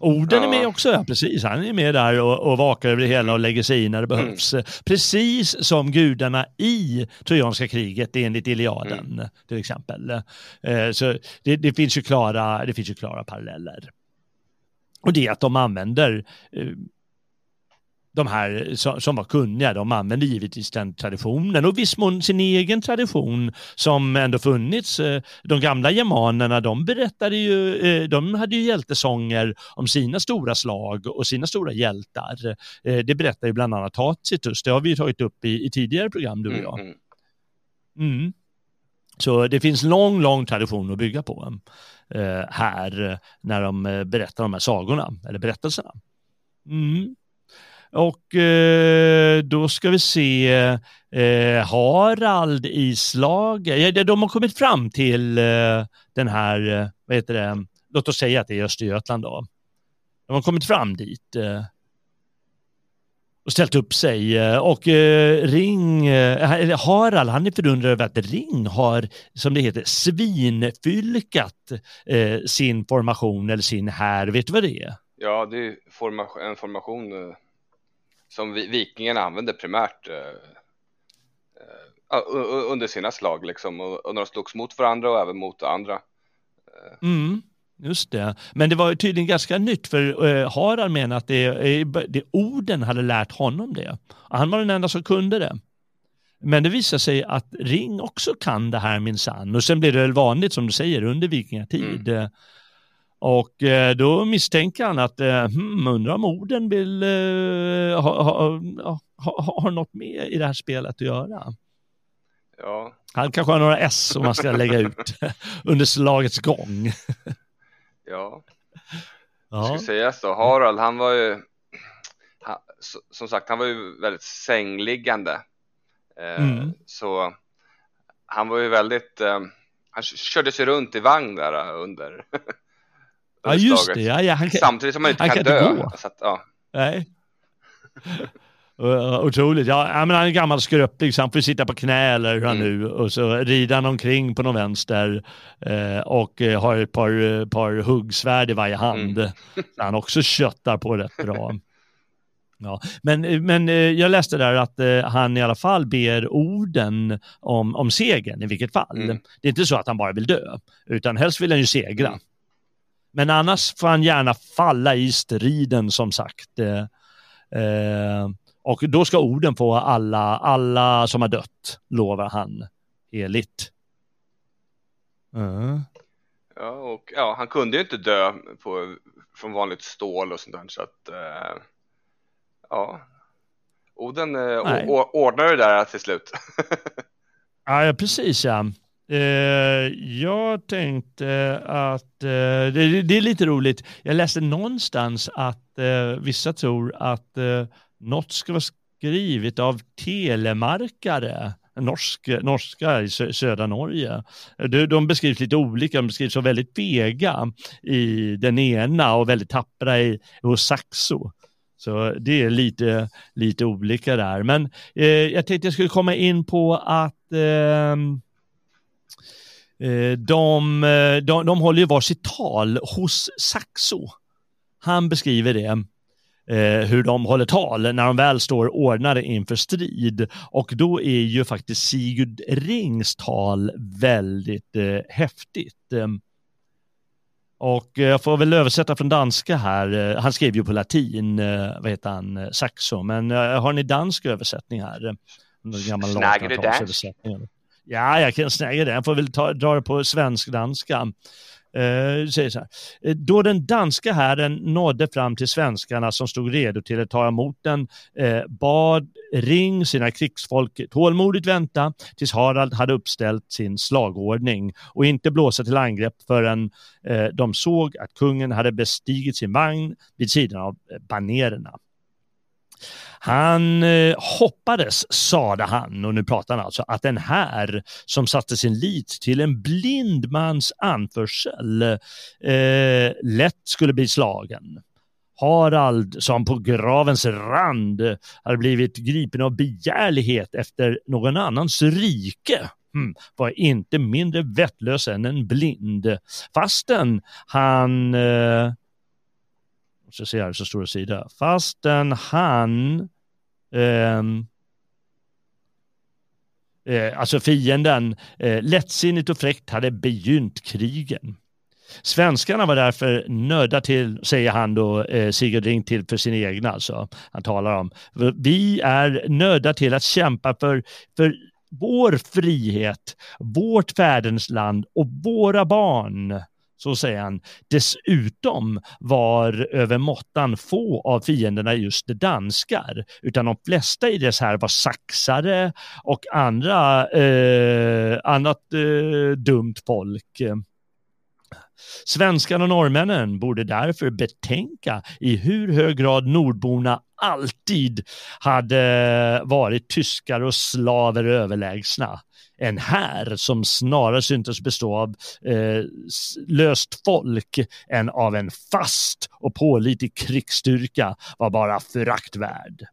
Orden är Ja. med också, ja precis. Han är med där och, och vakar över det hela och lägger sig i när det Mm. behövs. Precis som gudarna i Trojanska kriget enligt Iliaden Mm. till exempel. Eh, så det, det, finns ju klara, det finns ju klara paralleller. Och det är att de använder eh, de här som, var kunniga, de använde givetvis den traditionen och viss mån sin egen tradition som ändå funnits. Eh, De gamla germanerna, de berättade ju, eh, de hade ju hjältesånger om sina stora slag och sina stora hjältar. Eh, Det berättar ju bland annat Tacitus, det har vi tagit upp i, i tidigare program du och jag. Mm, mm. Mm. Så det finns lång, lång tradition att bygga på här när de berättar de här sagorna, eller berättelserna. Mm. Och eh, då ska vi se eh, Harald i slaget. Ja, de har kommit fram till eh, den här, eh, vad heter det, låt oss säga att det är Östergötland då. De har kommit fram dit eh, och ställt upp sig eh, och eh, Ring, eh, Harald, han är förundrad över att Ring har, som det heter, svinfylkat eh, sin formation eller sin här. Vet du vad det är? Ja, det är forma en formation eh, som vi, vikingarna använde primärt eh, eh, under sina slag liksom och, och när de slogs mot varandra och även mot andra. Mm, just det. Men det var tydligen ganska nytt för eh, Harald menar att det, eh, det orden hade lärt honom det. Han var den enda som kunde det. Men det visar sig att Ring också kan det här minsann. Och sen blir det väl vanligt som du säger under vikingatid. Mm. Och eh, då misstänker han att, eh, hmm, undrar om orden vill eh, ha, ha, ha, ha något med i det här spelet att göra. Ja. Han kanske har några S som man ska lägga ut under slagets gång. ja. Jag ska säga så, Harald han var ju, han, som sagt han var ju väldigt sängliggande. Mm. Så han var ju väldigt, han körde sig runt i vagn där under Ja, just det. Ja, ja, han kan, Samtidigt som man inte kan, kan dö. Inte så att, ja. Nej. Otroligt. Ja, men han är gammal skröplig så han får sitta på knä eller hur han mm. nu och så rider han omkring på någon vänster eh, och eh, har ett par, par huggsvärd i varje hand. Mm. han också köttar på rätt bra. Ja, men, men eh, jag läste där att eh, han i alla fall ber orden om, om segern i vilket fall. Mm. Det är inte så att han bara vill dö, utan helst vill han ju segra. Men annars får han gärna falla i striden som sagt. Eh, eh, och då ska orden få alla, alla som har dött, lovar han heligt. Mm. Ja, och ja, han kunde ju inte dö på, från vanligt stål och sånt där så att eh, ja, Oden eh, ordnade det där till slut. ja, precis ja. Eh, jag tänkte att, eh, det, det, är lite roligt, jag läste någonstans att eh, vissa tror att eh, något ska vara skrivet av telemarkare, norsk, norska i södra Norge. De, de beskrivs lite olika, de beskrivs som väldigt vega i den ena och väldigt tappra i, hos Saxo. Så det är lite, lite olika där. Men eh, jag tänkte jag skulle komma in på att Eh, de, eh, de, de håller ju varsitt tal hos Saxo. Han beskriver det eh, hur de håller tal när de väl står ordnade inför strid. Och då är ju faktiskt Sigurd Rings tal väldigt eh, häftigt. Och jag får väl översätta från danska här. Han skrev ju på latin, vad heter han, Saxo. Men har ni dansk översättning här? Du dansk? Ja, jag kan snäga det. Jag får väl ta, dra det på svensk-danska. Uh, säger så här. Eh, då den danska hären nådde fram till svenskarna som stod redo till att ta emot den uh, bad Ring sina krigsfolk tålmodigt vänta tills Harald hade uppställt sin slagordning och inte blåsa till angrepp förrän uh, de såg att kungen hade bestigit sin vagn vid sidan av banererna. Han eh, hoppades, sade han, och nu pratar han alltså, att den här som satte sin lit till en blind mans anförsel eh, lätt skulle bli slagen. Harald, som på gravens rand hade blivit gripen av begärlighet efter någon annans rike, hmm, var inte mindre vettlös än en blind. Fastän han eh, så ser jag så stor sida. Fastän han eh, eh, alltså fienden eh, lättsinnigt och fräckt hade begynt krigen. Svenskarna var därför nödda till, säger han då, eh, Sigurd Ring till för sin egna, alltså. Han talar om, vi är nödda till att kämpa för, för vår frihet, vårt fädernesland och våra barn så säger han. Dessutom var över måttan få av fienderna just danskar, utan de flesta i dess här var saxare och andra, eh, annat eh, dumt folk. Svenskarna och norrmännen borde därför betänka i hur hög grad nordborna alltid hade varit tyskar och slaver överlägsna en här som snarare syntes bestå av eh, löst folk än av en fast och pålitlig krigsstyrka var bara föraktvärd.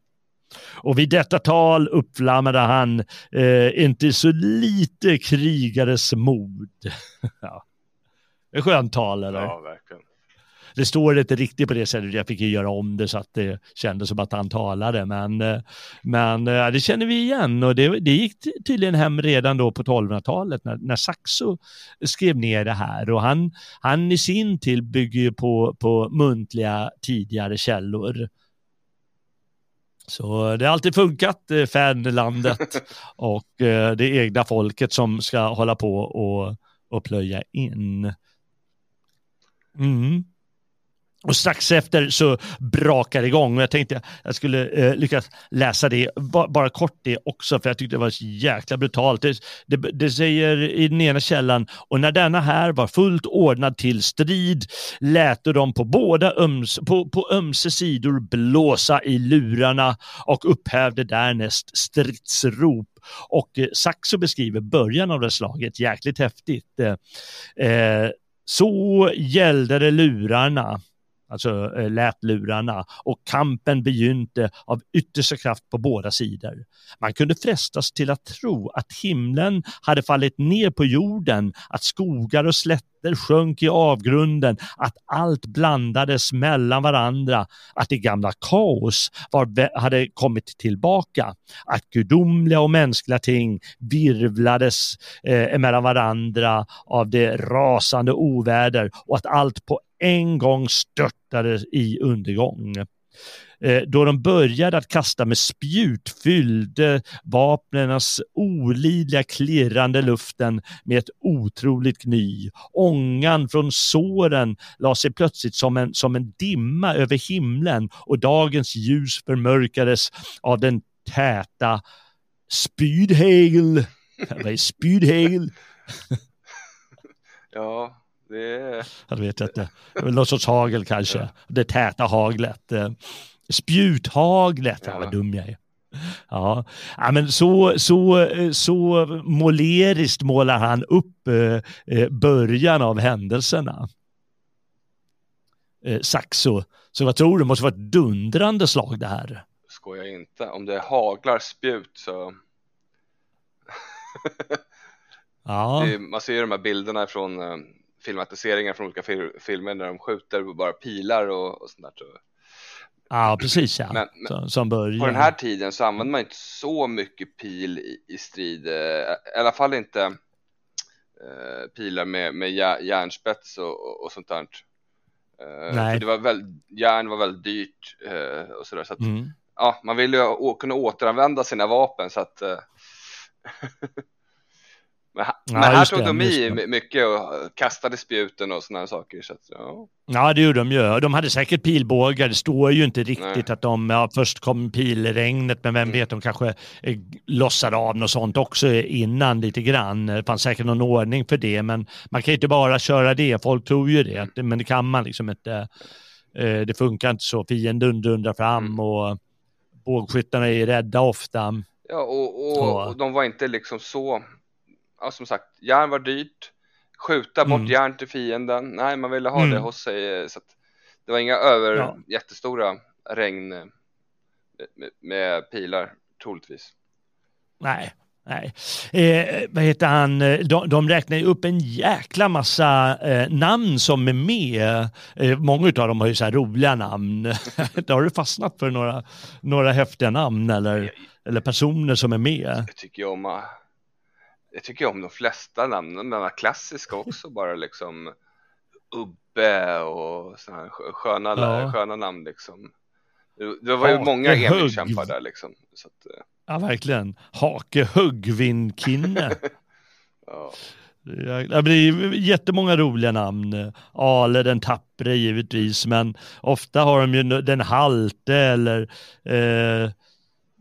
Och vid detta tal uppflammade han eh, inte så lite krigares mod. ja. Det är skönt tal eller? Ja, verkligen det står inte riktigt på det sättet, jag fick ju göra om det så att det kändes som att han talade, men, eh, men eh, det känner vi igen och det, det gick tydligen hem redan då på 1200-talet när, när Saxo skrev ner det här och han, han i sin till bygger ju på, på muntliga tidigare källor. Så det har alltid funkat, eh, fäderlandet och det egna folket som ska hålla på och, och plöja in. Mm. Och strax efter så brakar det igång och jag tänkte jag skulle eh, lyckas läsa det, ba, bara kort det också, för jag tyckte det var så jäkla brutalt. Det, det, det, säger i den ena källan, och när denna här var fullt ordnad till strid lät de på båda öms, på, på ömse sidor blåsa i lurarna och upphävde därnäst stridsrop. Och eh, Saxo beskriver början av det slaget jäkligt häftigt. Eh, eh så gällde det lurarna alltså eh, lätlurarna och kampen begynte av yttersta kraft på båda sidor. Man kunde frestas till att tro att himlen hade fallit ner på jorden, att skogar och slätter sjönk i avgrunden, att allt blandades mellan varandra, att det gamla kaos var, hade kommit tillbaka, att gudomliga och mänskliga ting virvlades eh, mellan varandra av det rasande oväder och att allt på en gång störtade i undergång. Eh, då de började att kasta med spjut fyllde vapnens olidliga klirrande luften med ett otroligt gny. Ångan från såren la sig plötsligt som en, som en dimma över himlen och dagens ljus förmörkades av den täta spydhagel. Vad är spydhagel? ja, det... Jag vet inte. Någon sorts hagel kanske. Det täta haglet. Eh, spjuthaglet. Ja. Vad dum jag är. Ja. ja, men så, så, så måleriskt målar han upp eh, eh, början av händelserna. Eh, Saxo. Så vad tror du? Det måste vara ett dundrande slag det här. Skojar inte. Om det haglar spjut så... ja. Man ser ju de här bilderna från eh, filmatiseringar från olika fil filmer när de skjuter bara pilar och, och sånt där. Ja, precis ja. Men, men som början. På den här tiden så använder man inte så mycket pil i, i strid, eh, i alla fall inte eh, pilar med, med järnspets och, och sånt där. Eh, det var väl, järn var väldigt dyrt eh, och sådär. Så att, mm. ja, man vill ju kunna återanvända sina vapen så att Men, men här tog det, de i mycket och kastade spjuten och sådana saker. Så att, ja. ja, det gjorde de ju. De hade säkert pilbågar. Det står ju inte riktigt Nej. att de, ja, först kom pilregnet, men vem mm. vet, de kanske eh, lossade av något sånt också innan lite grann. Det fanns säkert någon ordning för det, men man kan ju inte bara köra det. Folk tror ju det, mm. men det kan man liksom inte. Eh, det funkar inte så. Fienden dundrar fram mm. och bågskyttarna är rädda ofta. Ja, och, och, och de var inte liksom så ja, som sagt, järn var dyrt. Skjuta bort mm. järn till fienden. Nej, man ville ha mm. det hos sig. Så det var inga över ja. jättestora regn med, med, med pilar, troligtvis. Nej, Nej. Eh, vad heter han? De, de räknar ju upp en jäkla massa eh, namn som är med. Eh, många av dem har ju så här roliga namn. Har du fastnat för några, några häftiga namn eller, eller personer som är med? Jag tycker ju om jag tycker om de flesta namnen, de klassiska också bara liksom Ubbe och sådana sköna, ja. sköna namn liksom. Det var ju många Emil-kämpar där liksom. Så att, eh. ja, verkligen. Hake Högvindkinne. ja. Det blir jättemånga roliga namn. Ale den tappre givetvis, men ofta har de ju den halte eller eh,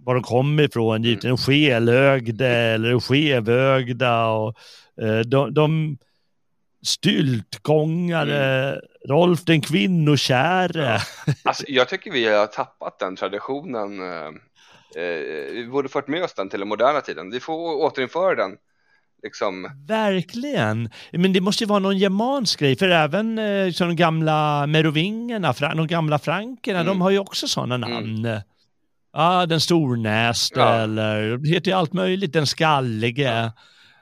var de kommer ifrån, givetvis skelögde eller skevögda och eh, de, de styltgångare, mm. Rolf den kvinnokäre. Ja. Alltså, jag tycker vi har tappat den traditionen. Eh, eh, vi borde fört med oss den till den moderna tiden. Vi får återinföra den. Liksom. Verkligen, men det måste ju vara någon germansk grej, för även eh, de gamla merovingerna, de gamla frankerna, mm. de har ju också sådana namn. Mm. Ja, den stornäste ja. eller det heter ju allt möjligt, den skallige.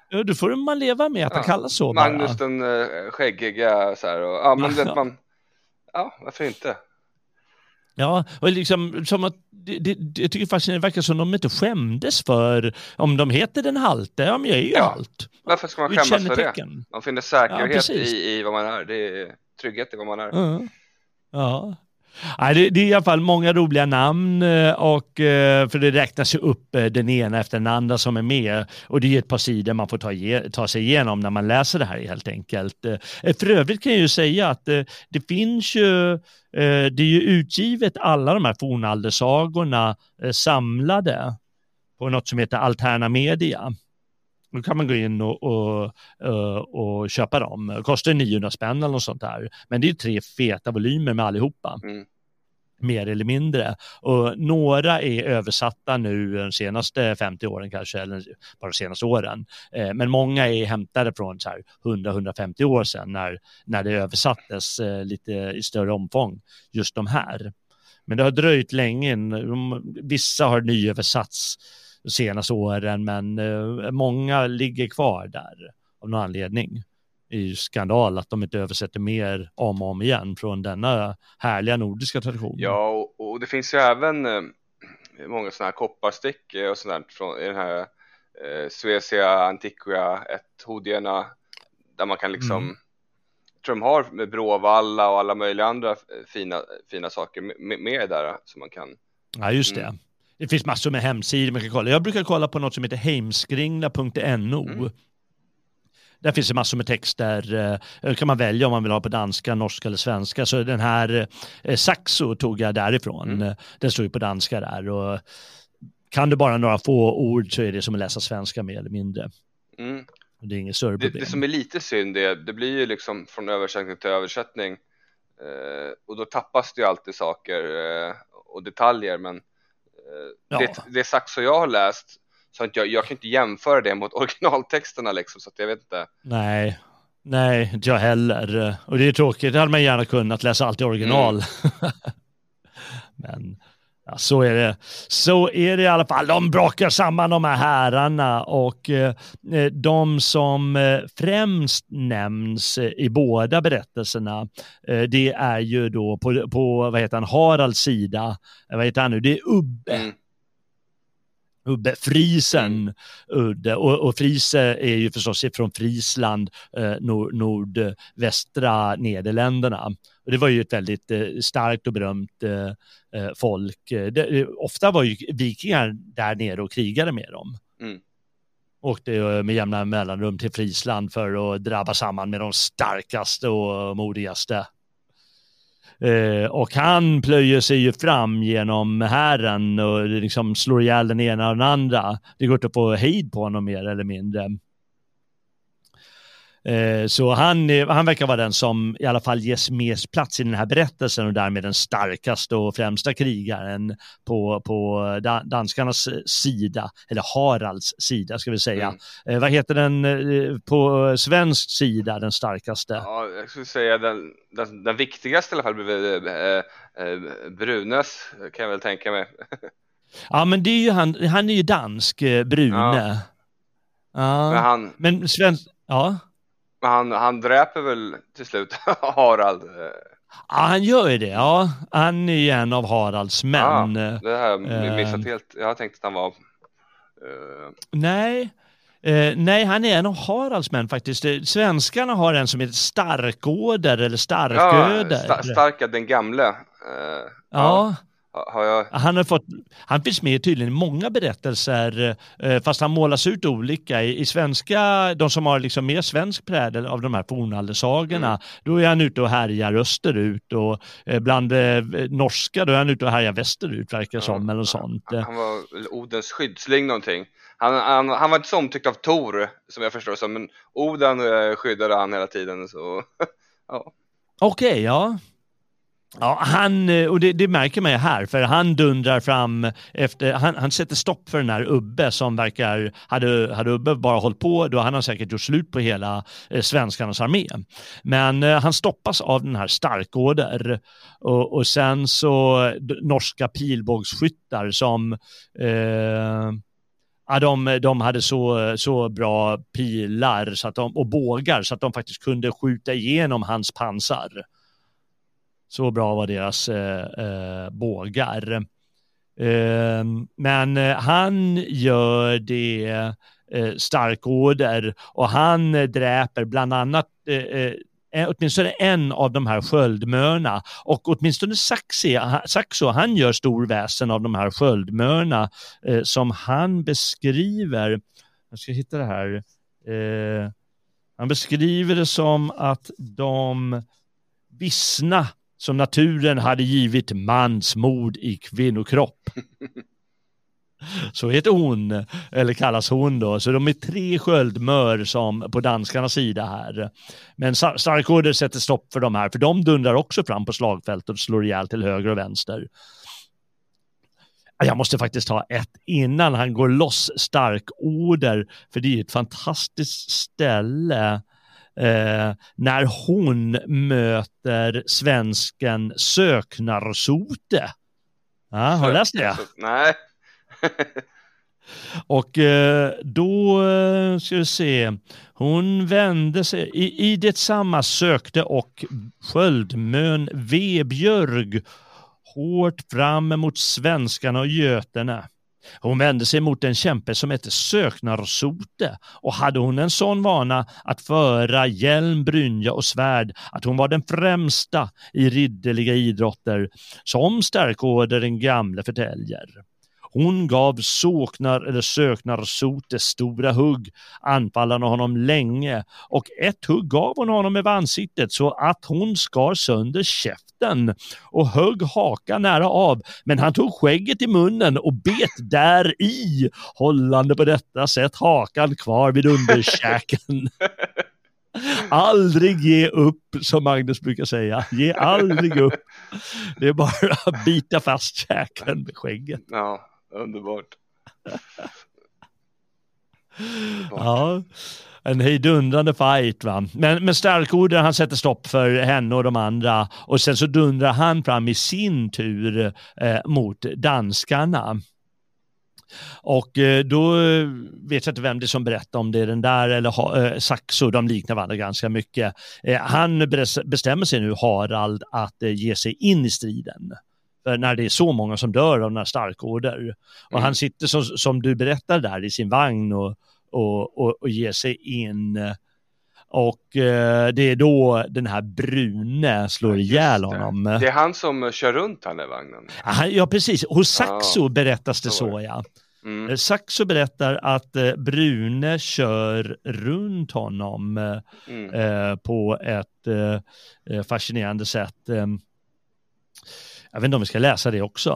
Ja. Då får man leva med att ja. det kallas så Magnus bara. den uh, skäggiga så här och, ja men ja. man, ja varför inte? Ja, och liksom som att det, det, jag tycker faktiskt det verkar som att de inte skämdes för om de heter den halte, ja men jag är ju ja. halt. Varför ska man skämmas för det? Man finner säkerhet ja, i, i vad man är, det är trygghet i vad man är. Ja. ja. Det, det, är i alla fall många roliga namn eh, och eh, för det räknas ju upp eh, den ena efter den andra som är med och det är ett par sidor man får ta, ta sig igenom när man läser det här helt enkelt. För övrigt kan jag ju säga att det finns ju, det är ju utgivet alla de här fornaldersagorna samlade på något som heter Alterna Media. Då kan man gå in och, och, och, köpa dem. Det kostar 900 spänn eller något sånt där. Men det är tre feta volymer med allihopa. Mm mer eller mindre. Och några är översatta nu de senaste 50 åren kanske, eller bara de senaste åren. Eh, men många är hämtade från 100-150 år sedan när, när det översattes eh, lite i större omfång, just de här. Men det har dröjt länge, vissa har nyöversatts de senaste åren, men eh, många ligger kvar där av någon anledning är ju skandal att de inte översätter mer om och om igen från denna härliga nordiska tradition. Ja, och, och det finns ju även eh, många sådana här kopparstick och sådant från i den här eh, Suecia Antiqua, ett hodierna, där man kan liksom mm. Jag tror de har med Bråvalla och alla möjliga andra fina, fina saker med, med där som man kan. Ja, just det. Mm. Det finns massor med hemsidor man kan kolla. Jag brukar kolla på något som heter heimskringla.no. Mm. Där finns det massor med texter. Eh, kan man välja om man vill ha på danska, norska eller svenska. Så den här eh, Saxo tog jag därifrån. Mm. Eh, den står ju på danska där. Och kan du bara några få ord så är det som att läsa svenska mer eller mindre. Mm. Det är inget större problem. Det, det, som är lite synd är, det blir ju liksom från översättning till översättning. Eh, och då tappas det ju alltid saker eh, och detaljer. Men ja. det, det Saxo jag har läst så att jag, jag kan inte jämföra det mot originaltexterna liksom, så att jag vet inte. Nej, nej, inte jag heller. Och det är tråkigt, det hade man gärna kunnat läsa allt i original. Mm. Men ja, så är det. Så är det i alla fall. De brakar samman de här herrarna och eh, de som eh, främst nämns i båda berättelserna, eh, det är ju då på, på vad heter han, Haralds sida, vad heter han nu, det är Ubbe. Mm Ubbe, Frisen mm. udde och, och Frise är ju förstås från Friesland, eh, nord, nordvästra Nederländerna. Och det var ju ett väldigt eh, starkt och berömt eh, eh folk. Det, ofta var ju vikingar där nere och krigade med dem. Mm. Åkte med jämna mellanrum till Friesland för att drabba samman med de starkaste och modigaste. Eh, och han plöjer sig ju fram genom hären och liksom slår ihjäl den ena och den andra. Det går inte att få hejd på honom mer eller mindre. Eh, så han, han verkar vara den som i alla fall ges mest plats i den här berättelsen och därmed den starkaste och främsta krigaren på, på danskarnas sida, eller Haralds sida ska vi säga. Mm. Eh, vad heter den eh, på svensk sida, den starkaste? Ja, jag skulle säga den, den, den viktigaste i alla fall blir eh, Brunes, kan jag väl tänka mig. ja, men det är ju han, han är ju dansk, Brune. Ja. Ja. Men, han... men svensk, ja. Han, han dräper väl till slut Harald? Ja, han gör ju det. Ja, han är ju en av Haralds män. Ja, det har jag missat uh, helt. Jag har tänkt att han var... Uh... Nej. Uh, nej, han är en av Haralds män faktiskt. Svenskarna har en som heter Starkåder eller Starköder. Ja, sta Starka den gamle. Uh, ja. ja. Jag... han, har fått, han finns med tydligen i många berättelser, eh, fast han målas ut olika. I, i svenska, de som har liksom mer svensk prägel av de här fornaldersagorna, mm. då är han ute och härjar österut och eh, bland eh, norska, då är han ute och härjar västerut, verkar det ja, som, eller sånt. Han var Odens skyddsling någonting. Han, han, han var inte så omtyckt av Tor, som jag förstår som, men Oden skyddade han hela tiden. Så, ja. Okej, okay, ja. Ja, han, eh, och det, det, märker man ju här, för han dundrar fram efter, han, han sätter stopp för den här Ubbe som verkar, hade, hade Ubbe bara hållit på, då hade han säkert gjort slut på hela eh, svenskarnas armé. Men eh, han stoppas av den här Starkåder och, och sen så norska pilbågsskyttar som eh, Ja, de, de hade så, så bra pilar så att de, och bågar så att de faktiskt kunde skjuta igenom hans pansar. Så bra var deras eh, eh bågar. Ehm, eh, men han gör det eh, starkorder och han dräper bland annat eh, eh åtminstone en av de här sköldmörna. Och åtminstone Saxi, Saxo han gör stor väsen av de här sköldmörna eh, som han beskriver, jag ska hitta det här, eh, han beskriver det som att de vissna som naturen hade givit mansmod i kvinnokropp. Så heter hon, eller kallas hon då. Så de är tre sköldmör som på danskarnas sida här. Men Starkåder sätter stopp för de här, för de dundrar också fram på slagfältet och slår ihjäl till höger och vänster. Jag måste faktiskt ta ett innan han går loss Starkoder, för det är ett fantastiskt ställe eh, när hon möter svensken Söknarsote. Ja, har du läst det? Nej. Och eh, då eh, ska vi se, hon vände sig, i, i detsamma sökte och Sköldmön Vebjörg hårt fram emot svenskarna och göterna. Hon vände sig mot en kämpe som hette Söknarsote och hade hon en sån vana att föra hjälm, brynja och svärd att hon var den främsta i ridderliga idrotter som Stärkåder den gamle förtäljer. Hon gav Såknar eller Söknarsote stora hugg, anfallande honom länge och ett hugg gav hon honom över ansiktet så att hon skar sönder käften och högg hakan nära av. Men han tog skägget i munnen och bet där i, hållande på detta sätt hakan kvar vid underkäken. Aldrig ge upp, som Magnus brukar säga. Ge aldrig upp. Det är bara att bita fast käken med skägget. Ja. Underbart. ja, en hejdundrande fight va. Men, men Starkoder han sätter stopp för henne och de andra och sen så dundrar han fram i sin tur eh, mot danskarna. Och eh, då vet jag inte vem det är som berättar om det är den där eller eh, Saxo, de liknar varandra ganska mycket. Eh, han bestämmer sig nu, Harald, att eh, ge sig in i striden. För när det är så många som dör av några starkorder. Och mm. han sitter som, som du berättar där i sin vagn och, och, och, och ger sig in. Och eh, det är då den här Brune slår ja, ihjäl honom. Det. det är han som kör runt den där vagnen. Ja, ja precis. Hos Saxo ja. berättas det så, ja. Mm. Eh, Saxo berättar att eh, Brune kör runt honom mm. eh, på ett eh, fascinerande sätt. Jag vet inte om vi ska läsa det också.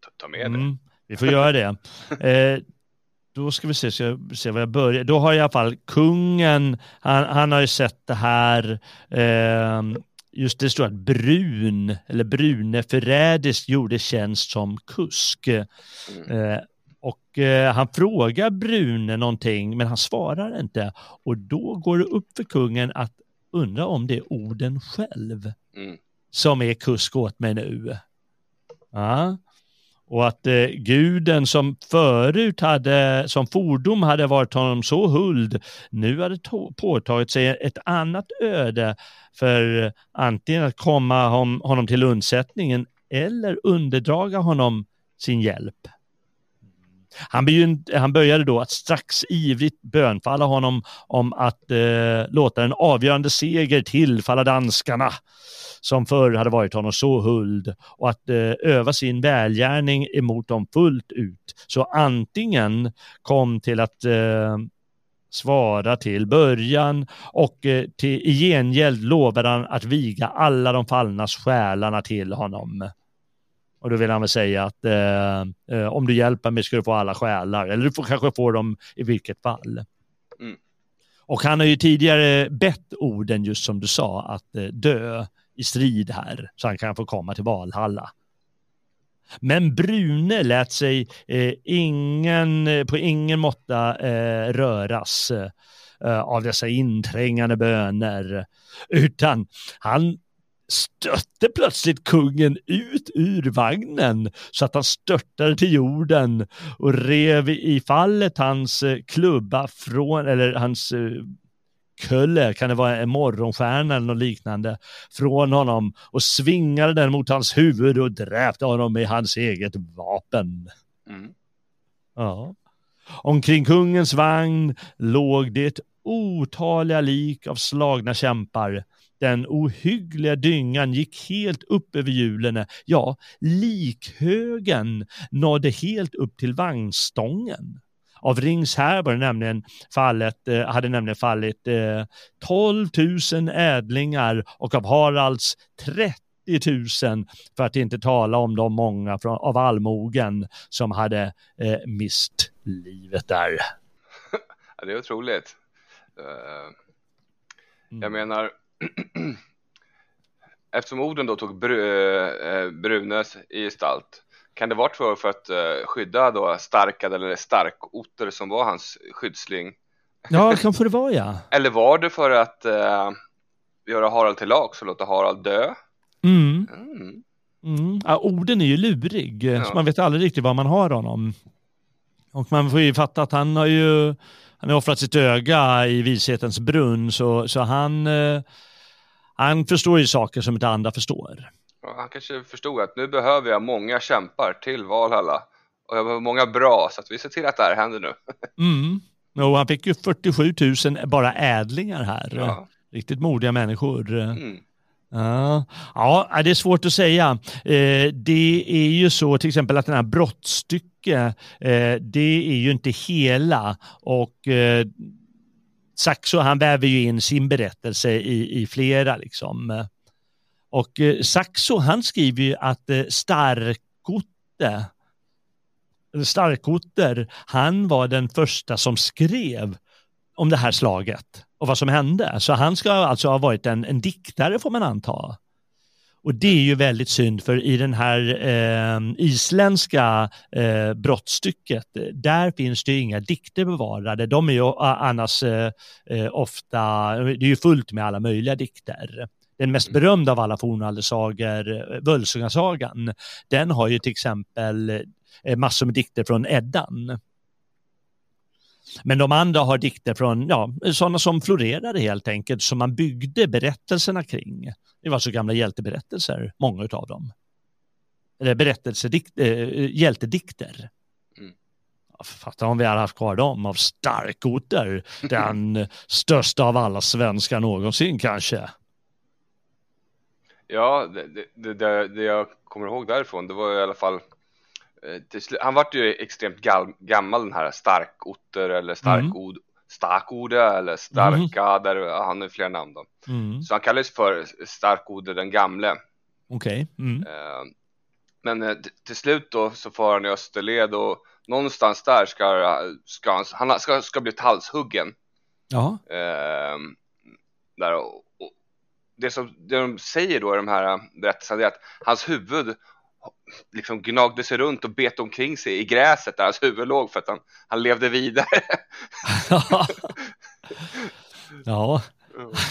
Ta, ta med det. Mm, vi får göra det. Eh, då ska vi se, ska se var jag börjar. Då har i alla fall kungen, han, han har ju sett det här, eh, just det står att Brun, eller Brune förrädiskt gjorde tjänst som kusk. Mm. Eh, och eh, han frågar Brune någonting, men han svarar inte. Och då går det upp för kungen att undra om det är orden själv. Mm som är kusk åt mig nu. Ja. Och att eh, guden som förut hade, som fordom hade varit honom så huld, nu hade påtagit sig ett annat öde för eh, antingen att komma hon, honom till undsättningen eller underdraga honom sin hjälp. Han, begynte, han började då att strax ivrigt bönfalla honom om att eh, låta en avgörande seger tillfalla danskarna som förr hade varit honom så huld och att eh, öva sin välgärning emot dem fullt ut. Så antingen kom till att eh, svara till början och eh, till, i gengäld lovade han att viga alla de fallnas själarna till honom. Och då vill han väl säga att eh, eh, om du hjälper mig ska du få alla själar, eller du får kanske få dem i vilket fall. Mm. Och han har ju tidigare bett orden, just som du sa, att eh, dö i strid här, så han kan få komma till Valhalla. Men Brune lät sig eh, ingen, på ingen måtta eh, röras eh, av dessa inträngande böner, utan han stötte plötsligt kungen ut ur vagnen så att han störtade till jorden och rev i fallet hans eh, klubba från, eller hans eh, kölle, kan det vara en morgonstjärna eller något liknande, från honom och svingade den mot hans huvud och dräpte honom med hans eget vapen. Mm. Ja. Omkring kungens vagn låg det otaliga lik av slagna kämpar. Den ohyggliga dyngan gick helt upp över hjulen. Ja, likhögen nådde helt upp till vagnstången. Av Rings här nämligen fallet, eh, hade nämligen fallit eh, 12 000 ädlingar och av Haralds 30 000 för att inte tala om de många från, av allmogen som hade eh, mist livet där. Ja, det är otroligt. Uh, mm. Jag menar, eftersom orden då tog Br uh, Brunes i gestalt, kan det vara för, för att uh, skydda då Starkad eller Starkotter som var hans skyddsling? Ja, kan för det vara ja. eller var det för att göra Harald till lag och låta Harald dö? Mm. Mm. Mm. Ja, orden är ju lurig, ja. så man vet aldrig riktigt var man har honom. Och man får ju fatta att han har ju han har offrat sitt öga i vishetens brunn, så, så han, eh, han förstår ju saker som inte andra förstår. Ja, han kanske förstod att nu behöver jag många kämpar till Valhalla och jag behöver många bra, så att vi ser till att det här händer nu. mm. Och han fick ju 47 000 bara ädlingar här. Ja. Riktigt modiga människor. Mm. Ja. ja, det är svårt att säga. Eh, det är ju så till exempel att den här brottstycke, eh, det är ju inte hela och eh, Saxo han väver ju in sin berättelse i, i flera liksom. Och eh, Saxo han skriver ju att eh, Starkotte, Starkotter, han var den första som skrev om det här slaget och vad som hände. Så han ska alltså ha varit en, en diktare får man anta. Och det är ju väldigt synd för i den här eh, isländska eh, brottstycket, där finns det ju inga dikter bevarade. De är ju annars eh, eh, ofta, det är ju fullt med alla möjliga dikter. Den mest mm. berömda av alla fornaldersagor, Völsungasagan, den har ju till exempel eh, massor med dikter från Eddan. Men de andra har dikter från, ja, sådana som florerade helt enkelt, som man byggde berättelserna kring. Det var så gamla hjälteberättelser, många av dem. Eller berättelsedikt, äh, hjältedikter. Mm. Fatta om vi hade haft kvar dem av Starkoter, den största av alla svenskar någonsin kanske. Ja, det, det, det, jag kommer ihåg därifrån, det var i alla fall Eh, han vart ju extremt gammal den här starkotter eller starkod, mm. starkode eller starka, mm. där han har flera namn då. Mm. Så han kallades för starkode den gamle. Okej. Okay. Mm. Eh, men eh, till slut då så får han i Österled och någonstans där ska, ska han, han ska, ska bli halshuggen. Ja. där och, och det som det de säger då i de här berättelserna är att hans huvud liksom gnagde sig runt och bet omkring sig i gräset där hans huvud låg för att han, han levde vidare. ja.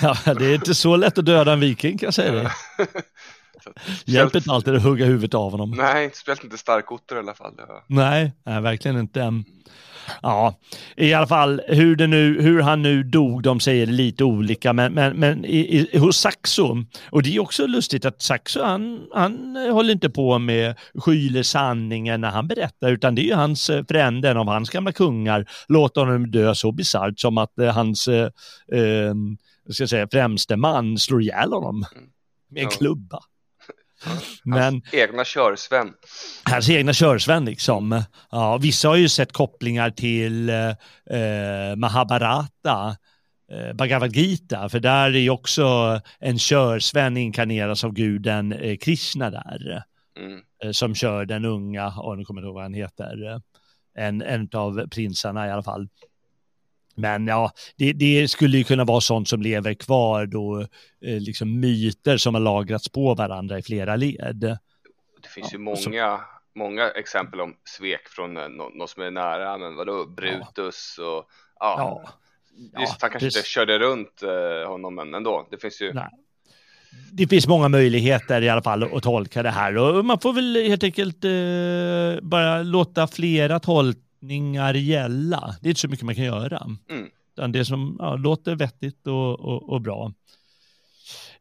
ja, det är inte så lätt att döda en viking kan jag säga det. Hjälper inte alltid att hugga huvudet av honom. Nej, speciellt inte starkotter i alla fall. Nej, nej, verkligen inte. Ja, i alla fall hur, det nu, hur han nu dog, de säger lite olika, men, men, men i, i, hos Saxo, och det är också lustigt att Saxo, han, han håller inte på med skyler sanningen när han berättar, utan det är ju hans eh, frände, en av hans gamla kungar, låter honom dö så bisarrt som att eh, hans eh, eh, ska säga, främste man slår ihjäl honom mm. med en klubba. Men, hans egna körsven. Hans egna körsven liksom. Ja, vissa har ju sett kopplingar till eh, Mahabharata, eh, Bhagavad Gita, för där är ju också en körsven inkarneras av guden eh, Krishna där. Mm. Eh, som kör den unga, och nu kommer jag inte ihåg vad han heter, en, en av prinsarna i alla fall. Men ja, det, det, skulle ju kunna vara sånt som lever kvar då, eh, liksom myter som har lagrats på varandra i flera led. Det finns ja, ju många, så... många exempel om svek från eh, någon som är nära, men vadå, Brutus ja. och ja. ja. Just, han kanske det... inte körde runt eh, honom, men ändå, det finns ju. Nej. Det finns många möjligheter i alla fall att tolka det här och man får väl helt enkelt eh, bara låta flera tolka förutsättningar gälla. Det är inte så mycket man kan göra. Mm. det som ja, låter vettigt och, och, och, bra.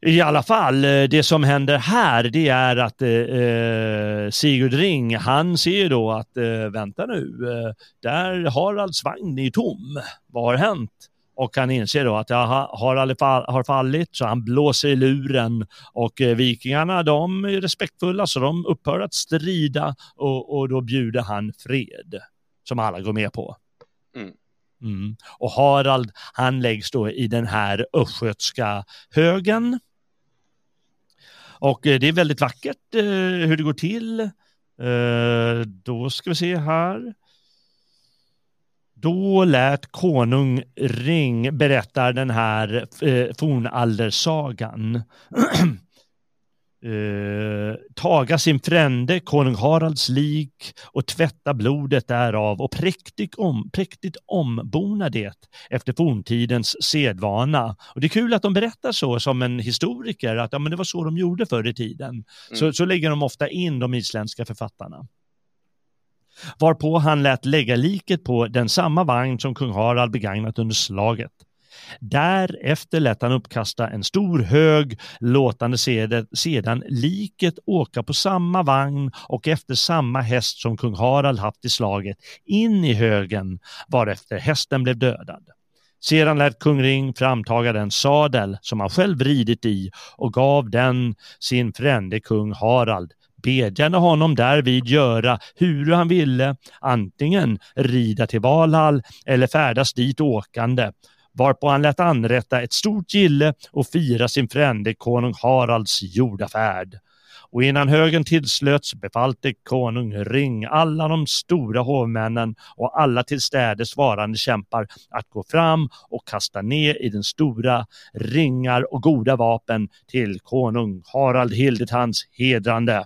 I alla fall, eh, det som händer här det är att eh, Sigurd Ring, han ser då att, eh, vänta nu, eh, där Haralds vagn är tom. Vad har hänt? och han inser då att jag har, har fallit så han blåser i luren och eh, vikingarna de är respektfulla så de upphör att strida och, och då bjuder han fred som alla går med på. Mm. Mm. Och Harald han läggs då i den här östgötska högen. Och eh, det är väldigt vackert eh, hur det går till. Eh, då ska vi se här. Då lät konung Ring berätta den här eh, fornaldersagan. eh, taga sin frände, konung Haralds lik och tvätta blodet därav och präktigt, om, präktigt ombona det efter forntidens sedvana. Och det är kul att de berättar så som en historiker, att ja, men det var så de gjorde förr i tiden. Mm. Så, så lägger de ofta in de isländska författarna varpå han lät lägga liket på den samma vagn som kung Harald begagnat under slaget. Därefter lät han uppkasta en stor hög, låtande sedan liket åka på samma vagn och efter samma häst som kung Harald haft i slaget in i högen, varefter hästen blev dödad. Sedan lät kung Ring framtaga den sadel som han själv ridit i och gav den sin frände kung Harald bedjande honom därvid göra hur han ville, antingen rida till Valhall eller färdas dit åkande, varpå han lät anrätta ett stort gille och fira sin frände konung Haralds jordafärd. Och innan högen tillslöts befalte konung Ring alla de stora hovmännen och alla tillstädes varande kämpar att gå fram och kasta ner i den stora ringar och goda vapen till konung Harald Hildetands hedrande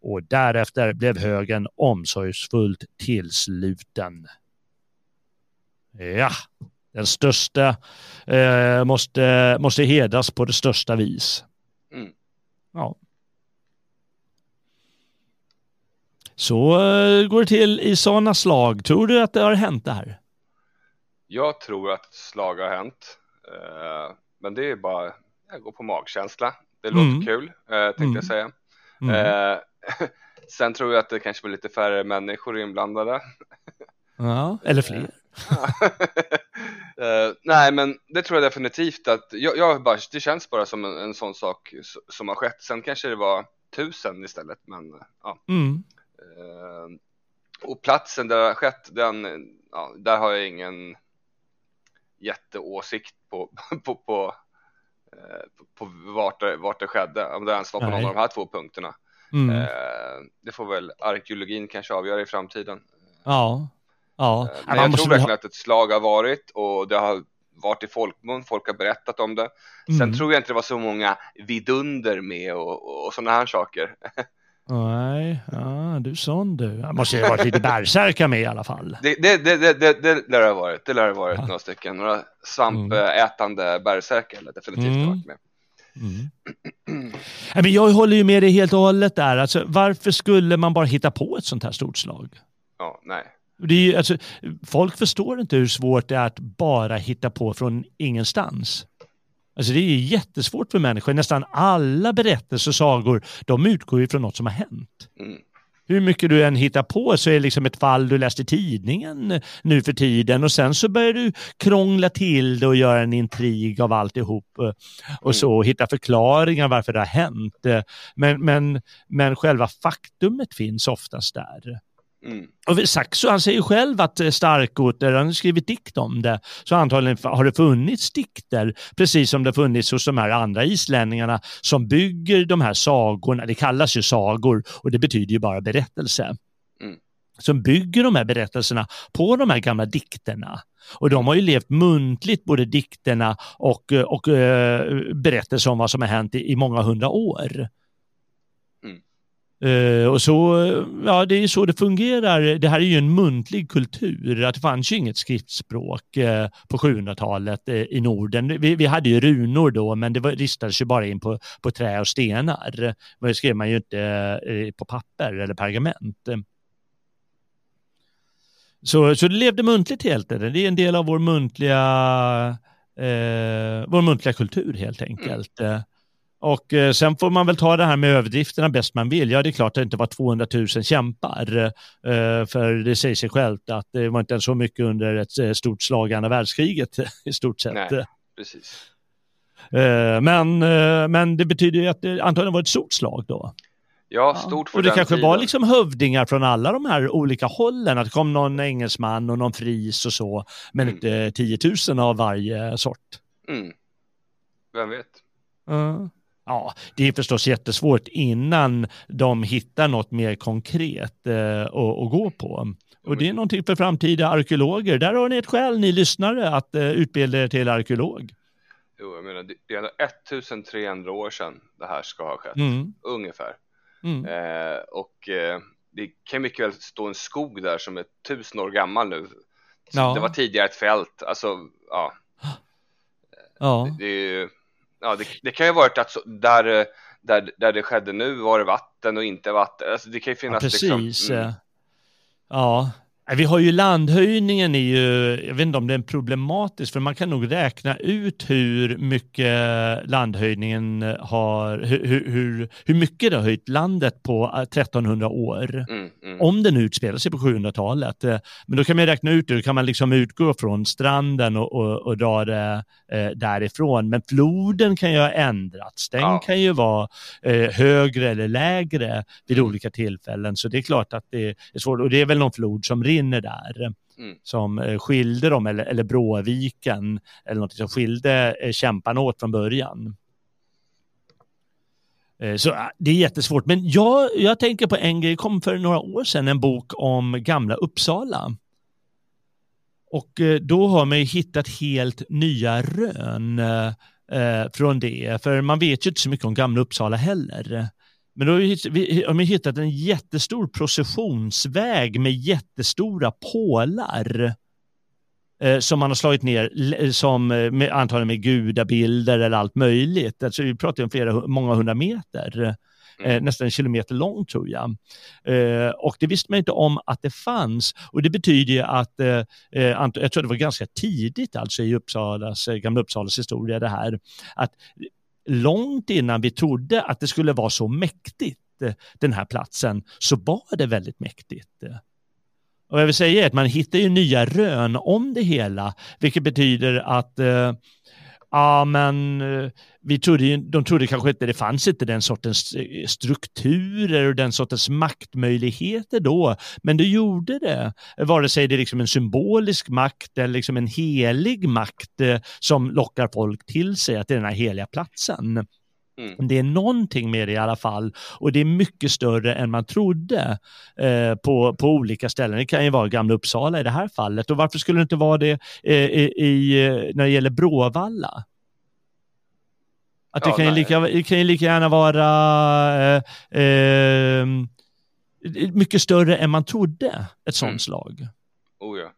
och därefter blev högen omsorgsfullt tillsluten. Ja, den största eh, måste, måste hedras på det största vis. Mm. Ja. Så eh, går det till i sådana slag. Tror du att det har hänt där? Jag tror att slag har hänt. Eh, men det är bara, jag går på magkänsla. Det låter mm. kul, eh, tänkte mm. jag säga. Mm. Eh, Sen tror jag att det kanske blir lite färre människor inblandade. Ja, eller fler. Uh, nej, men det tror jag definitivt att jag, jag bara, det känns bara som en, en sån sak som har skett. Sen kanske det var tusen istället, men ja. Mm. Uh, och platsen där det har skett, den, ja, där har jag ingen jätteåsikt på, på, på, på, på vart, det, vart det skedde, om det ens var på Nej. någon av de här två punkterna. Mm. Eh, det får väl arkeologin kanske avgöra i framtiden. Ja. Ja. Eh, men jag tror verkligen ha... att ett slag har varit och det har varit i folkmun, folk har berättat om det. Sen mm. tror jag inte det var så många vidunder med och, och sådana här saker. Nej, ja, du sån du. Det måste ju ha varit lite bärsärkar med i alla fall. Det, det, det, det, det, det lär det ha varit. Det lär ha varit ja. några stycken. Några svampätande mm. bärsärkar lär definitivt mm. varit med. Mm. Men jag håller ju med dig helt och hållet där. Alltså, varför skulle man bara hitta på ett sånt här stort slag? Ja, nej. Det är alltså, folk förstår inte hur svårt det är att bara hitta på från ingenstans. Alltså det är jättesvårt för människor. Nästan alla berättelser och sagor, de utgår ju från något som har hänt. Mm hur mycket du än hittar på så är det liksom ett fall du läst i tidningen nu för tiden och sen så börjar du krångla till det och göra en intrig av alltihop eh, och så och hitta förklaringar varför det har hänt. Men, men, men själva faktumet finns oftast där. Mm. Och Saxo han säger själv att eh, Starkoter, han har skrivit dikt om det, så antagligen har det funnits dikter, precis som det funnits hos de här andra islänningarna som bygger de här sagorna, det kallas ju sagor och det betyder ju bara berättelse. Mm. Som bygger de här berättelserna på de här gamla dikterna. Och de har ju levt muntligt, både dikterna och, eh, och, och eh, berättelser om vad som har hänt i, i många hundra år. Uh, och så, eh, ja det är så det fungerar. Det här är ju en muntlig kultur. Att det fanns ju inget skriftspråk uh, på 700-talet uh, i Norden. Vi, vi, hade ju runor då, men det var, ristades ju bara in på, på trä och stenar. Det skrev man ju inte på papper eller pergament. Så, så det levde muntligt helt enkelt. Det är en del av vår muntliga, vår muntliga kultur helt enkelt. Mm. Och eh, sen får man väl ta det här med överdrifterna bäst man vill. Ja, det är klart att det inte var 200 000 kämpar. Eh, för det säger sig självt att det var inte ens så mycket under ett eh, stort slag i andra världskriget i stort sett. Nej, precis. Eh, men, men det betyder ju att det antagligen var ett stort slag då. Ja, stort för Och det kanske tiden. var liksom hövdingar från alla de här olika hållen. Att det kom någon engelsman och någon fris och så. Men Mm. inte 10 000 av varje sort. Mm. Vem vet? Ja. Ja, det är förstås jättesvårt innan de hittar något mer konkret eh, att, att gå på. Och det är någonting för framtida arkeologer. Där har ni ett skäl, ni lyssnare, att eh, utbilda er till arkeolog. Jo, jag menar, det det är ändå 1300 år sedan det här ska ha skett, Mm. ungefär. Mm. Eh, och eh, det kan mycket väl stå en skog där som är tusen år gammal nu. Ja. Det var tidigare ett fält, alltså ja, Ja. det, är ju- ja, det, det kan ju ha varit att så, där, eh, där, där det skedde nu var det vatten och inte vatten. Alltså det kan ju ja, finnas precis. liksom, mm, Ja, vi har ju landhöjningen är ju, jag vet inte om det är problematisk, för man kan nog räkna ut hur mycket landhöjningen har, hur, hur- hur, mycket det har höjt landet på eh, 1300 år. mm, mm, Om den utspelar sig på 700-talet. Eh, Men då kan man räkna ut det, då kan man liksom utgå från stranden och, och, och dra det eh, därifrån. Men floden kan ju ha ändrats. Den Ja. kan ju vara eh, högre eller lägre vid Mm. olika tillfällen. Så det är klart att det är svårt. Och det är väl någon flod som rinner där. Mm. Som eh, skilde dem, eller, eller Bråviken, eller något som skilde eh, kämparna åt från början. Eh, Så ah, det är jättesvårt. Men jag, jag tänker på en grej, det kom för några år sedan en bok om gamla Uppsala. Och då har man ju hittat helt nya rön från det. För man vet ju inte så mycket om gamla Uppsala heller. Men då har vi vi har hittat en jättestor processionsväg med jättestora pålar eh, som man har slagit ner l- som eh, med, antagligen med gudabilder eller allt möjligt. Alltså vi pratar om flera, många hundra meter. Eh, Mm. nästan en kilometer lång tror jag. Eh, och det visste man inte om att det fanns. Och det betyder ju att, eh, eh, jag tror det var ganska tidigt alltså i Uppsalas, eh, gamla Uppsalas historia det här, att långt innan vi trodde att det skulle vara så mäktigt, eh, den här platsen, så var det väldigt mäktigt. Och jag vill säga att man hittar ju nya rön om det hela, vilket betyder att eh, Ja, men eh, vi trodde ju, de trodde kanske inte det fanns inte den sortens eh, strukturer och den sortens maktmöjligheter då, men det gjorde det. Vare sig det är liksom en symbolisk makt eller liksom en helig makt eh, som lockar folk till sig, att det är den här heliga platsen. Mm. Det är någonting med det i alla fall och det är mycket större än man trodde eh, på, på olika ställen. Det kan ju vara Gamla Uppsala i det här fallet och varför skulle det inte vara det eh, i, när det gäller Bråvalla? Att det, Ja, kan ju lika, det kan ju lika gärna vara eh, eh, mycket större än man trodde, ett sånt Mm. slag. Oh ja.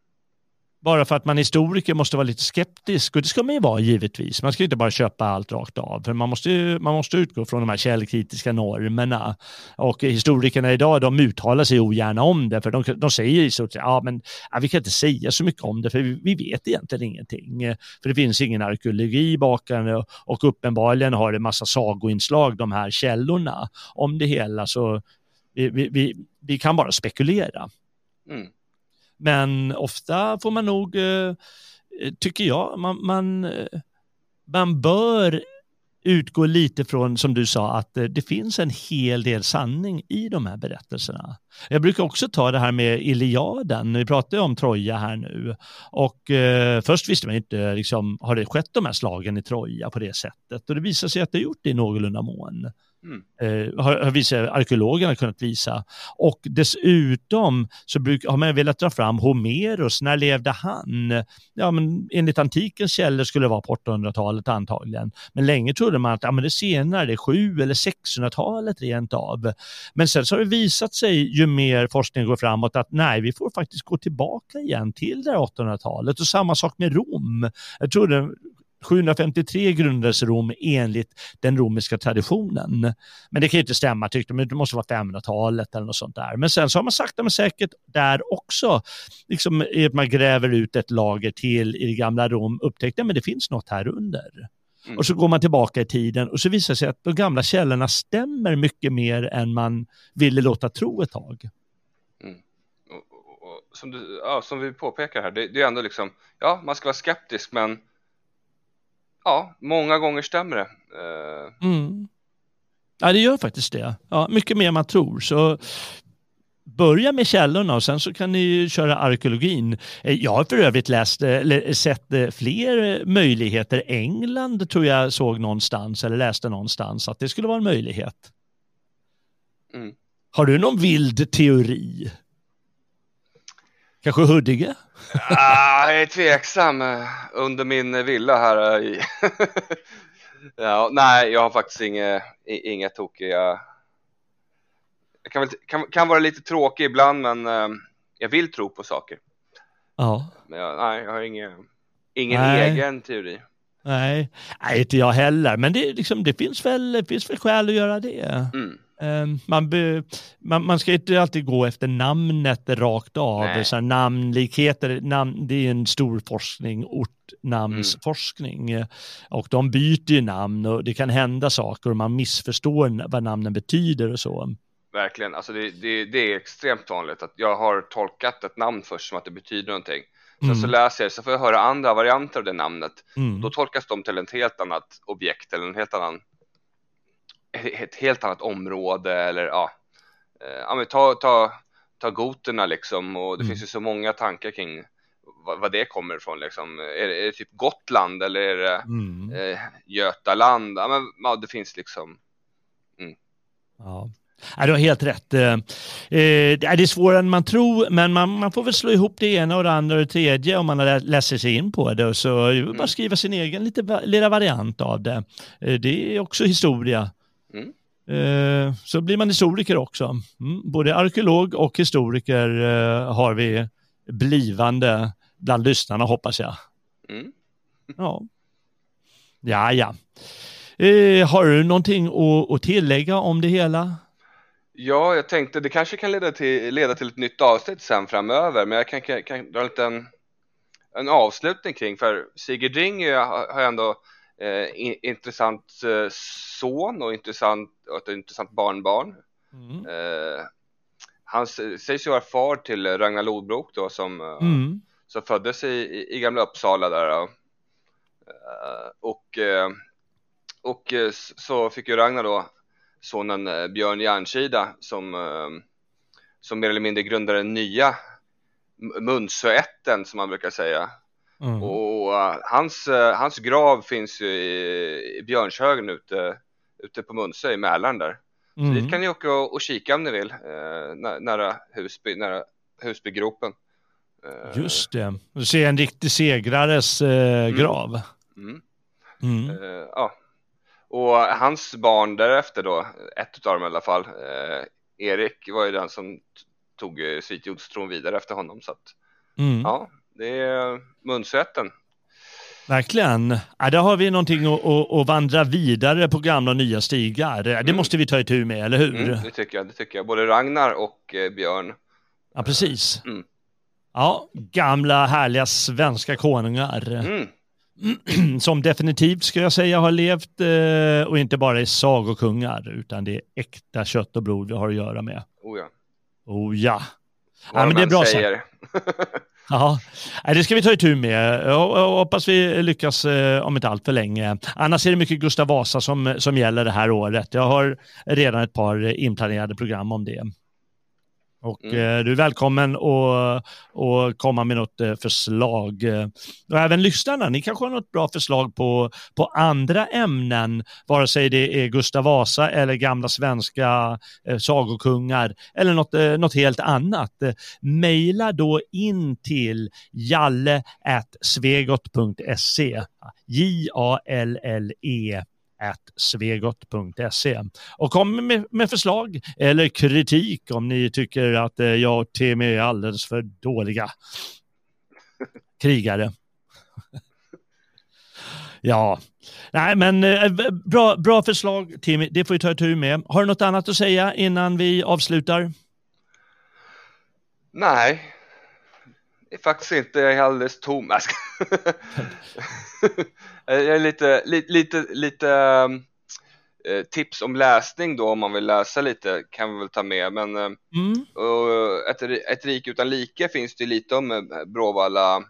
Bara för att man är historiker måste vara lite skeptisk och det ska man ju vara givetvis. Man ska inte bara köpa allt rakt av för man måste, ju, man måste utgå från de här källkritiska normerna. Och historikerna idag de uttalar sig ogärna om det för de, de säger i stort sett ja, men ja, vi kan inte säga så mycket om det för vi, vi vet egentligen ingenting. För det finns ingen arkeologi bakom det och uppenbarligen har det massa sagoinslag de här källorna om det hela så vi, vi, vi, vi kan bara spekulera. Mm. Men ofta får man nog, eh, eh, tycker jag, man, man, eh, man bör utgå lite från, som du sa, att det finns en hel del sanning i de här berättelserna. Jag brukar också ta det här med Iliaden, vi pratar ju om Troja här nu. Och eh, först visste man inte, liksom, har det skett de här slagen i Troja på det sättet? Och det visar sig att det har gjort det i någorlunda mån Mm. Eh, har, har visat, arkeologerna kunnat visa. Och dessutom så bruk, har man velat dra fram Homeros, när levde han? Ja, men enligt antikens källor skulle det vara på 800-talet antagligen. Men länge trodde man att ja, men det är senare, det är 7 eller 600-talet rent av. Men sen så har det visat sig ju mer forskning går framåt att nej, vi får faktiskt gå tillbaka igen till det här 800-talet och samma sak med Rom. Jag trodde, 753 grundades Rom enligt den romerska traditionen. Men det kan ju inte stämma tyckte de, det måste vara 500-talet eller något sånt där. Men sen så har man sakta men säkert där också, liksom i att man gräver ut ett lager till i det gamla Rom, upptäckte att det finns något här under. Mm. Och så går man tillbaka i tiden och så visar det sig att de gamla källorna stämmer mycket mer än man ville låta tro ett tag. Och, och, och, som, du, ja, som vi påpekar här, det, det är ändå liksom, ja, man ska vara skeptisk, men ja, många gånger stämmer det. Eh, Mm. Ja, det gör faktiskt det. Ja, mycket mer än man tror. Så börja med källorna och sen så kan ni köra arkeologin. Eh, Jag har för övrigt läst, eh, sett fler möjligheter. England tror jag såg någonstans eller läste någonstans att det skulle vara en möjlighet. Mm. Har du någon vild teori? Kanske Huddinge? Ah, jag är tveksam eh, under min villa här i... ja, nej, jag har faktiskt inga, inga tokiga... Jag kan, väl, kan, kan vara lite tråkig ibland, men eh, jag vill tro på saker. Ja. Men jag, nej, jag har ingen, ingen Nej. egen teori. Nej, nej, inte jag heller. Men det, liksom, det, finns väl, finns väl skäl att göra det. Mm. Eh, Man, be, man, man ska inte alltid gå efter namnet rakt av. Nej. Så namnlikheter, namn, det är en stor forskning, ortnamnsforskning. Mm. Och de byter ju namn och det kan hända saker och man missförstår vad namnen betyder och så. Verkligen, alltså det, det, det är extremt vanligt att jag har tolkat ett namn först som att det betyder någonting. Sen Mm. så läser jag så får jag höra andra varianter av det namnet. Mm. Då tolkas de till ett helt annat objekt eller en helt annan ett helt annat område eller ja, Eh, ja men ta, ta, ta goterna liksom och det Mm. finns ju så många tankar kring vad, vad det kommer ifrån liksom. Är det, är det typ Gotland eller är det Mm. eh, Götaland? Ja men ja, det finns liksom Ja. Ja, du har helt rätt. Eh, eh, det är svårare än man tror, men man, man får väl slå ihop det ena och det andra och det tredje om man har läser sig in på det. Och så bara Mm. skriva sin egen lite, lilla variant av det. Det är också historia. Mm. Eh, så blir man historiker också. Mm. Både arkeolog och historiker eh, har vi blivande bland lyssnarna hoppas jag. mm. Ja, ja. ja. Eh, har du någonting att, att tillägga om det hela? Ja, jag tänkte det kanske kan leda till, leda till ett nytt avsnitt sen framöver, men jag kan, kan, kan dra en liten en avslutning kring, för Sigurd Ring har ändå eh, in, intressant eh, son och intressant, och ett intressant barnbarn. Mm. Eh, han sägs ju vara far till Ragnar Lodbrok då som, eh, Mm. som föddes i, i, i Gamla Uppsala där. Eh, och, och så fick ju Ragnar då sonen Björn Järnkida som, som mer eller mindre grundade den nya Munsöätten som man brukar säga. Mm. Och eh, hans, eh, hans grav finns ju i, i Björnshögen ute, ute på Munsö i Mälaren där. Så Mm. dit kan ni åka och, och kika om ni vill, eh, nä- nära, Husby, nära Husbygropen. Eh, Just det. Du ser en riktig segrares eh, grav. Mm. Eh, ja. Och hans barn därefter då, ett av dem i alla fall, Erik var ju den som tog Svitjodstron vidare efter honom. Så att, Mm. ja, det är Munsöätten. Verkligen. Ja, där har vi någonting att, att, att vandra vidare på gamla och nya stigar. Det Mm. måste vi ta itu med, eller hur? Mm, det tycker jag, det tycker jag. Både Ragnar och eh, Björn. Ja, precis. Mm. Ja, gamla härliga svenska konungar. Mm. Som definitivt, ska jag säga, har levt eh, och inte bara är sagokungar, utan det är äkta kött och blod vi har att göra med. Oh ja. Oh ja. Vad Ja, men de det är bra säger. Ja, det ska vi ta itu med. Jag hoppas vi lyckas eh, om inte allt för länge. Annars är det mycket Gustav Vasa som, som gäller det här året. Jag har redan ett par eh, inplanerade program om det. Och Mm. eh, du är välkommen att att komma med något eh, förslag. Och även lyssnarna, ni kanske har något bra förslag på, på andra ämnen, vare sig det är Gustav Vasa eller gamla svenska eh, sagokungar eller något, eh, något helt annat. Maila då in till jalle.svegot.se J-A-L-L-E at svegot.se och kom med, med förslag eller kritik om ni tycker att eh, jag och Tim är alldeles för dåliga krigare. ja, nej men eh, bra, bra förslag Tim, det får vi ta tur med. Har du något annat att säga innan vi avslutar? Nej, är faktiskt inte alldeles tom. Jag Jag är lite, lite, lite, lite eh, tips om läsning då om man vill läsa lite kan vi väl ta med. Men eh, Mm. och ett, ett rike utan like finns det lite om eh, Bråvalla eh,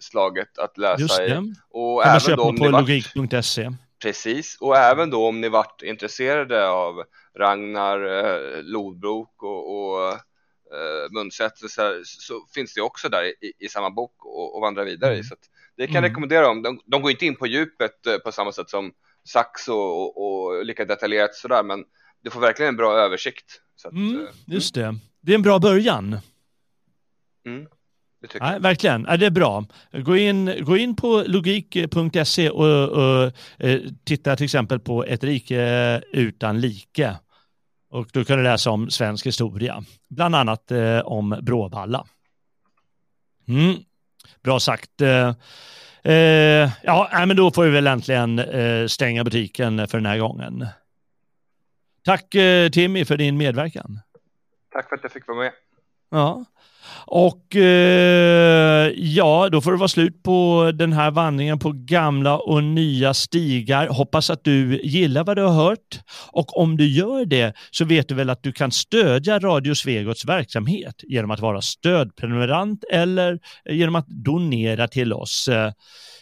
slaget att läsa Just i. det. Och Kan man även köpa då om på logik.se. precis, och även då om ni varit intresserade av Ragnar Lodbrok och, och eh, munsättelser så finns det också där i, i samma bok och, och vandra vidare i. Mm. Så det kan jag Mm. rekommendera dem. De, de går inte in på djupet eh, på samma sätt som Sax och, och, och lika detaljerat sådär, men du får verkligen en bra översikt. Så att, Mm, eh, just det. Det är en bra början. Mm, Nej, verkligen. Ja, det är bra. Gå in, gå in på logik.se och, och eh, titta till exempel på ett rike utan like. Och du läsa om svensk historia, bland annat eh, om Bråvalla. Mm. Bra sagt. Eh, eh, ja, men då får vi väl äntligen eh, stänga butiken för den här gången. Tack eh, Timmy för din medverkan. Tack för att jag fick vara med. Ja. Och eh, ja, då får det vara slut på den här vandringen på gamla och nya stigar. Hoppas att du gillar vad du har hört. Och om du gör det så vet du väl att du kan stödja Radio Svegots verksamhet genom att vara stödprenumerant eller genom att donera till oss. Eh,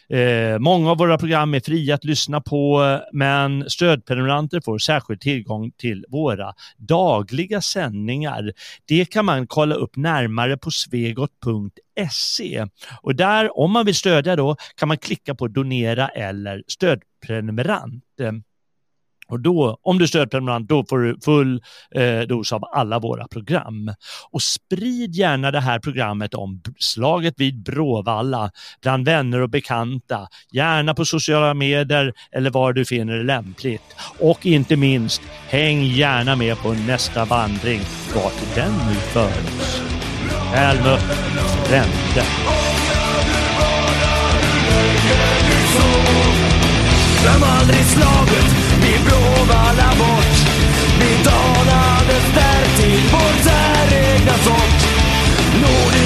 Eh, många av våra program är fria att lyssna på, men stödprenumeranter får särskild tillgång till våra dagliga sändningar. Det kan man kolla upp närmare på svegot.se och där, om man vill stödja då, kan man klicka på donera eller stödprenumerant. Och då, om du är stödprenumerant, då får du full eh, dos av alla våra program. Och sprid gärna det här programmet om slaget vid Bråvalla bland vänner och bekanta, gärna på sociala medier eller var du finner det lämpligt. Och inte minst, häng gärna med på nästa vandring, vart den nu för oss. Väl mött, Frände. Glöm aldrig slaget. Vid Bråvalla bort. Vi danades där till vår säregna sort. Nordisk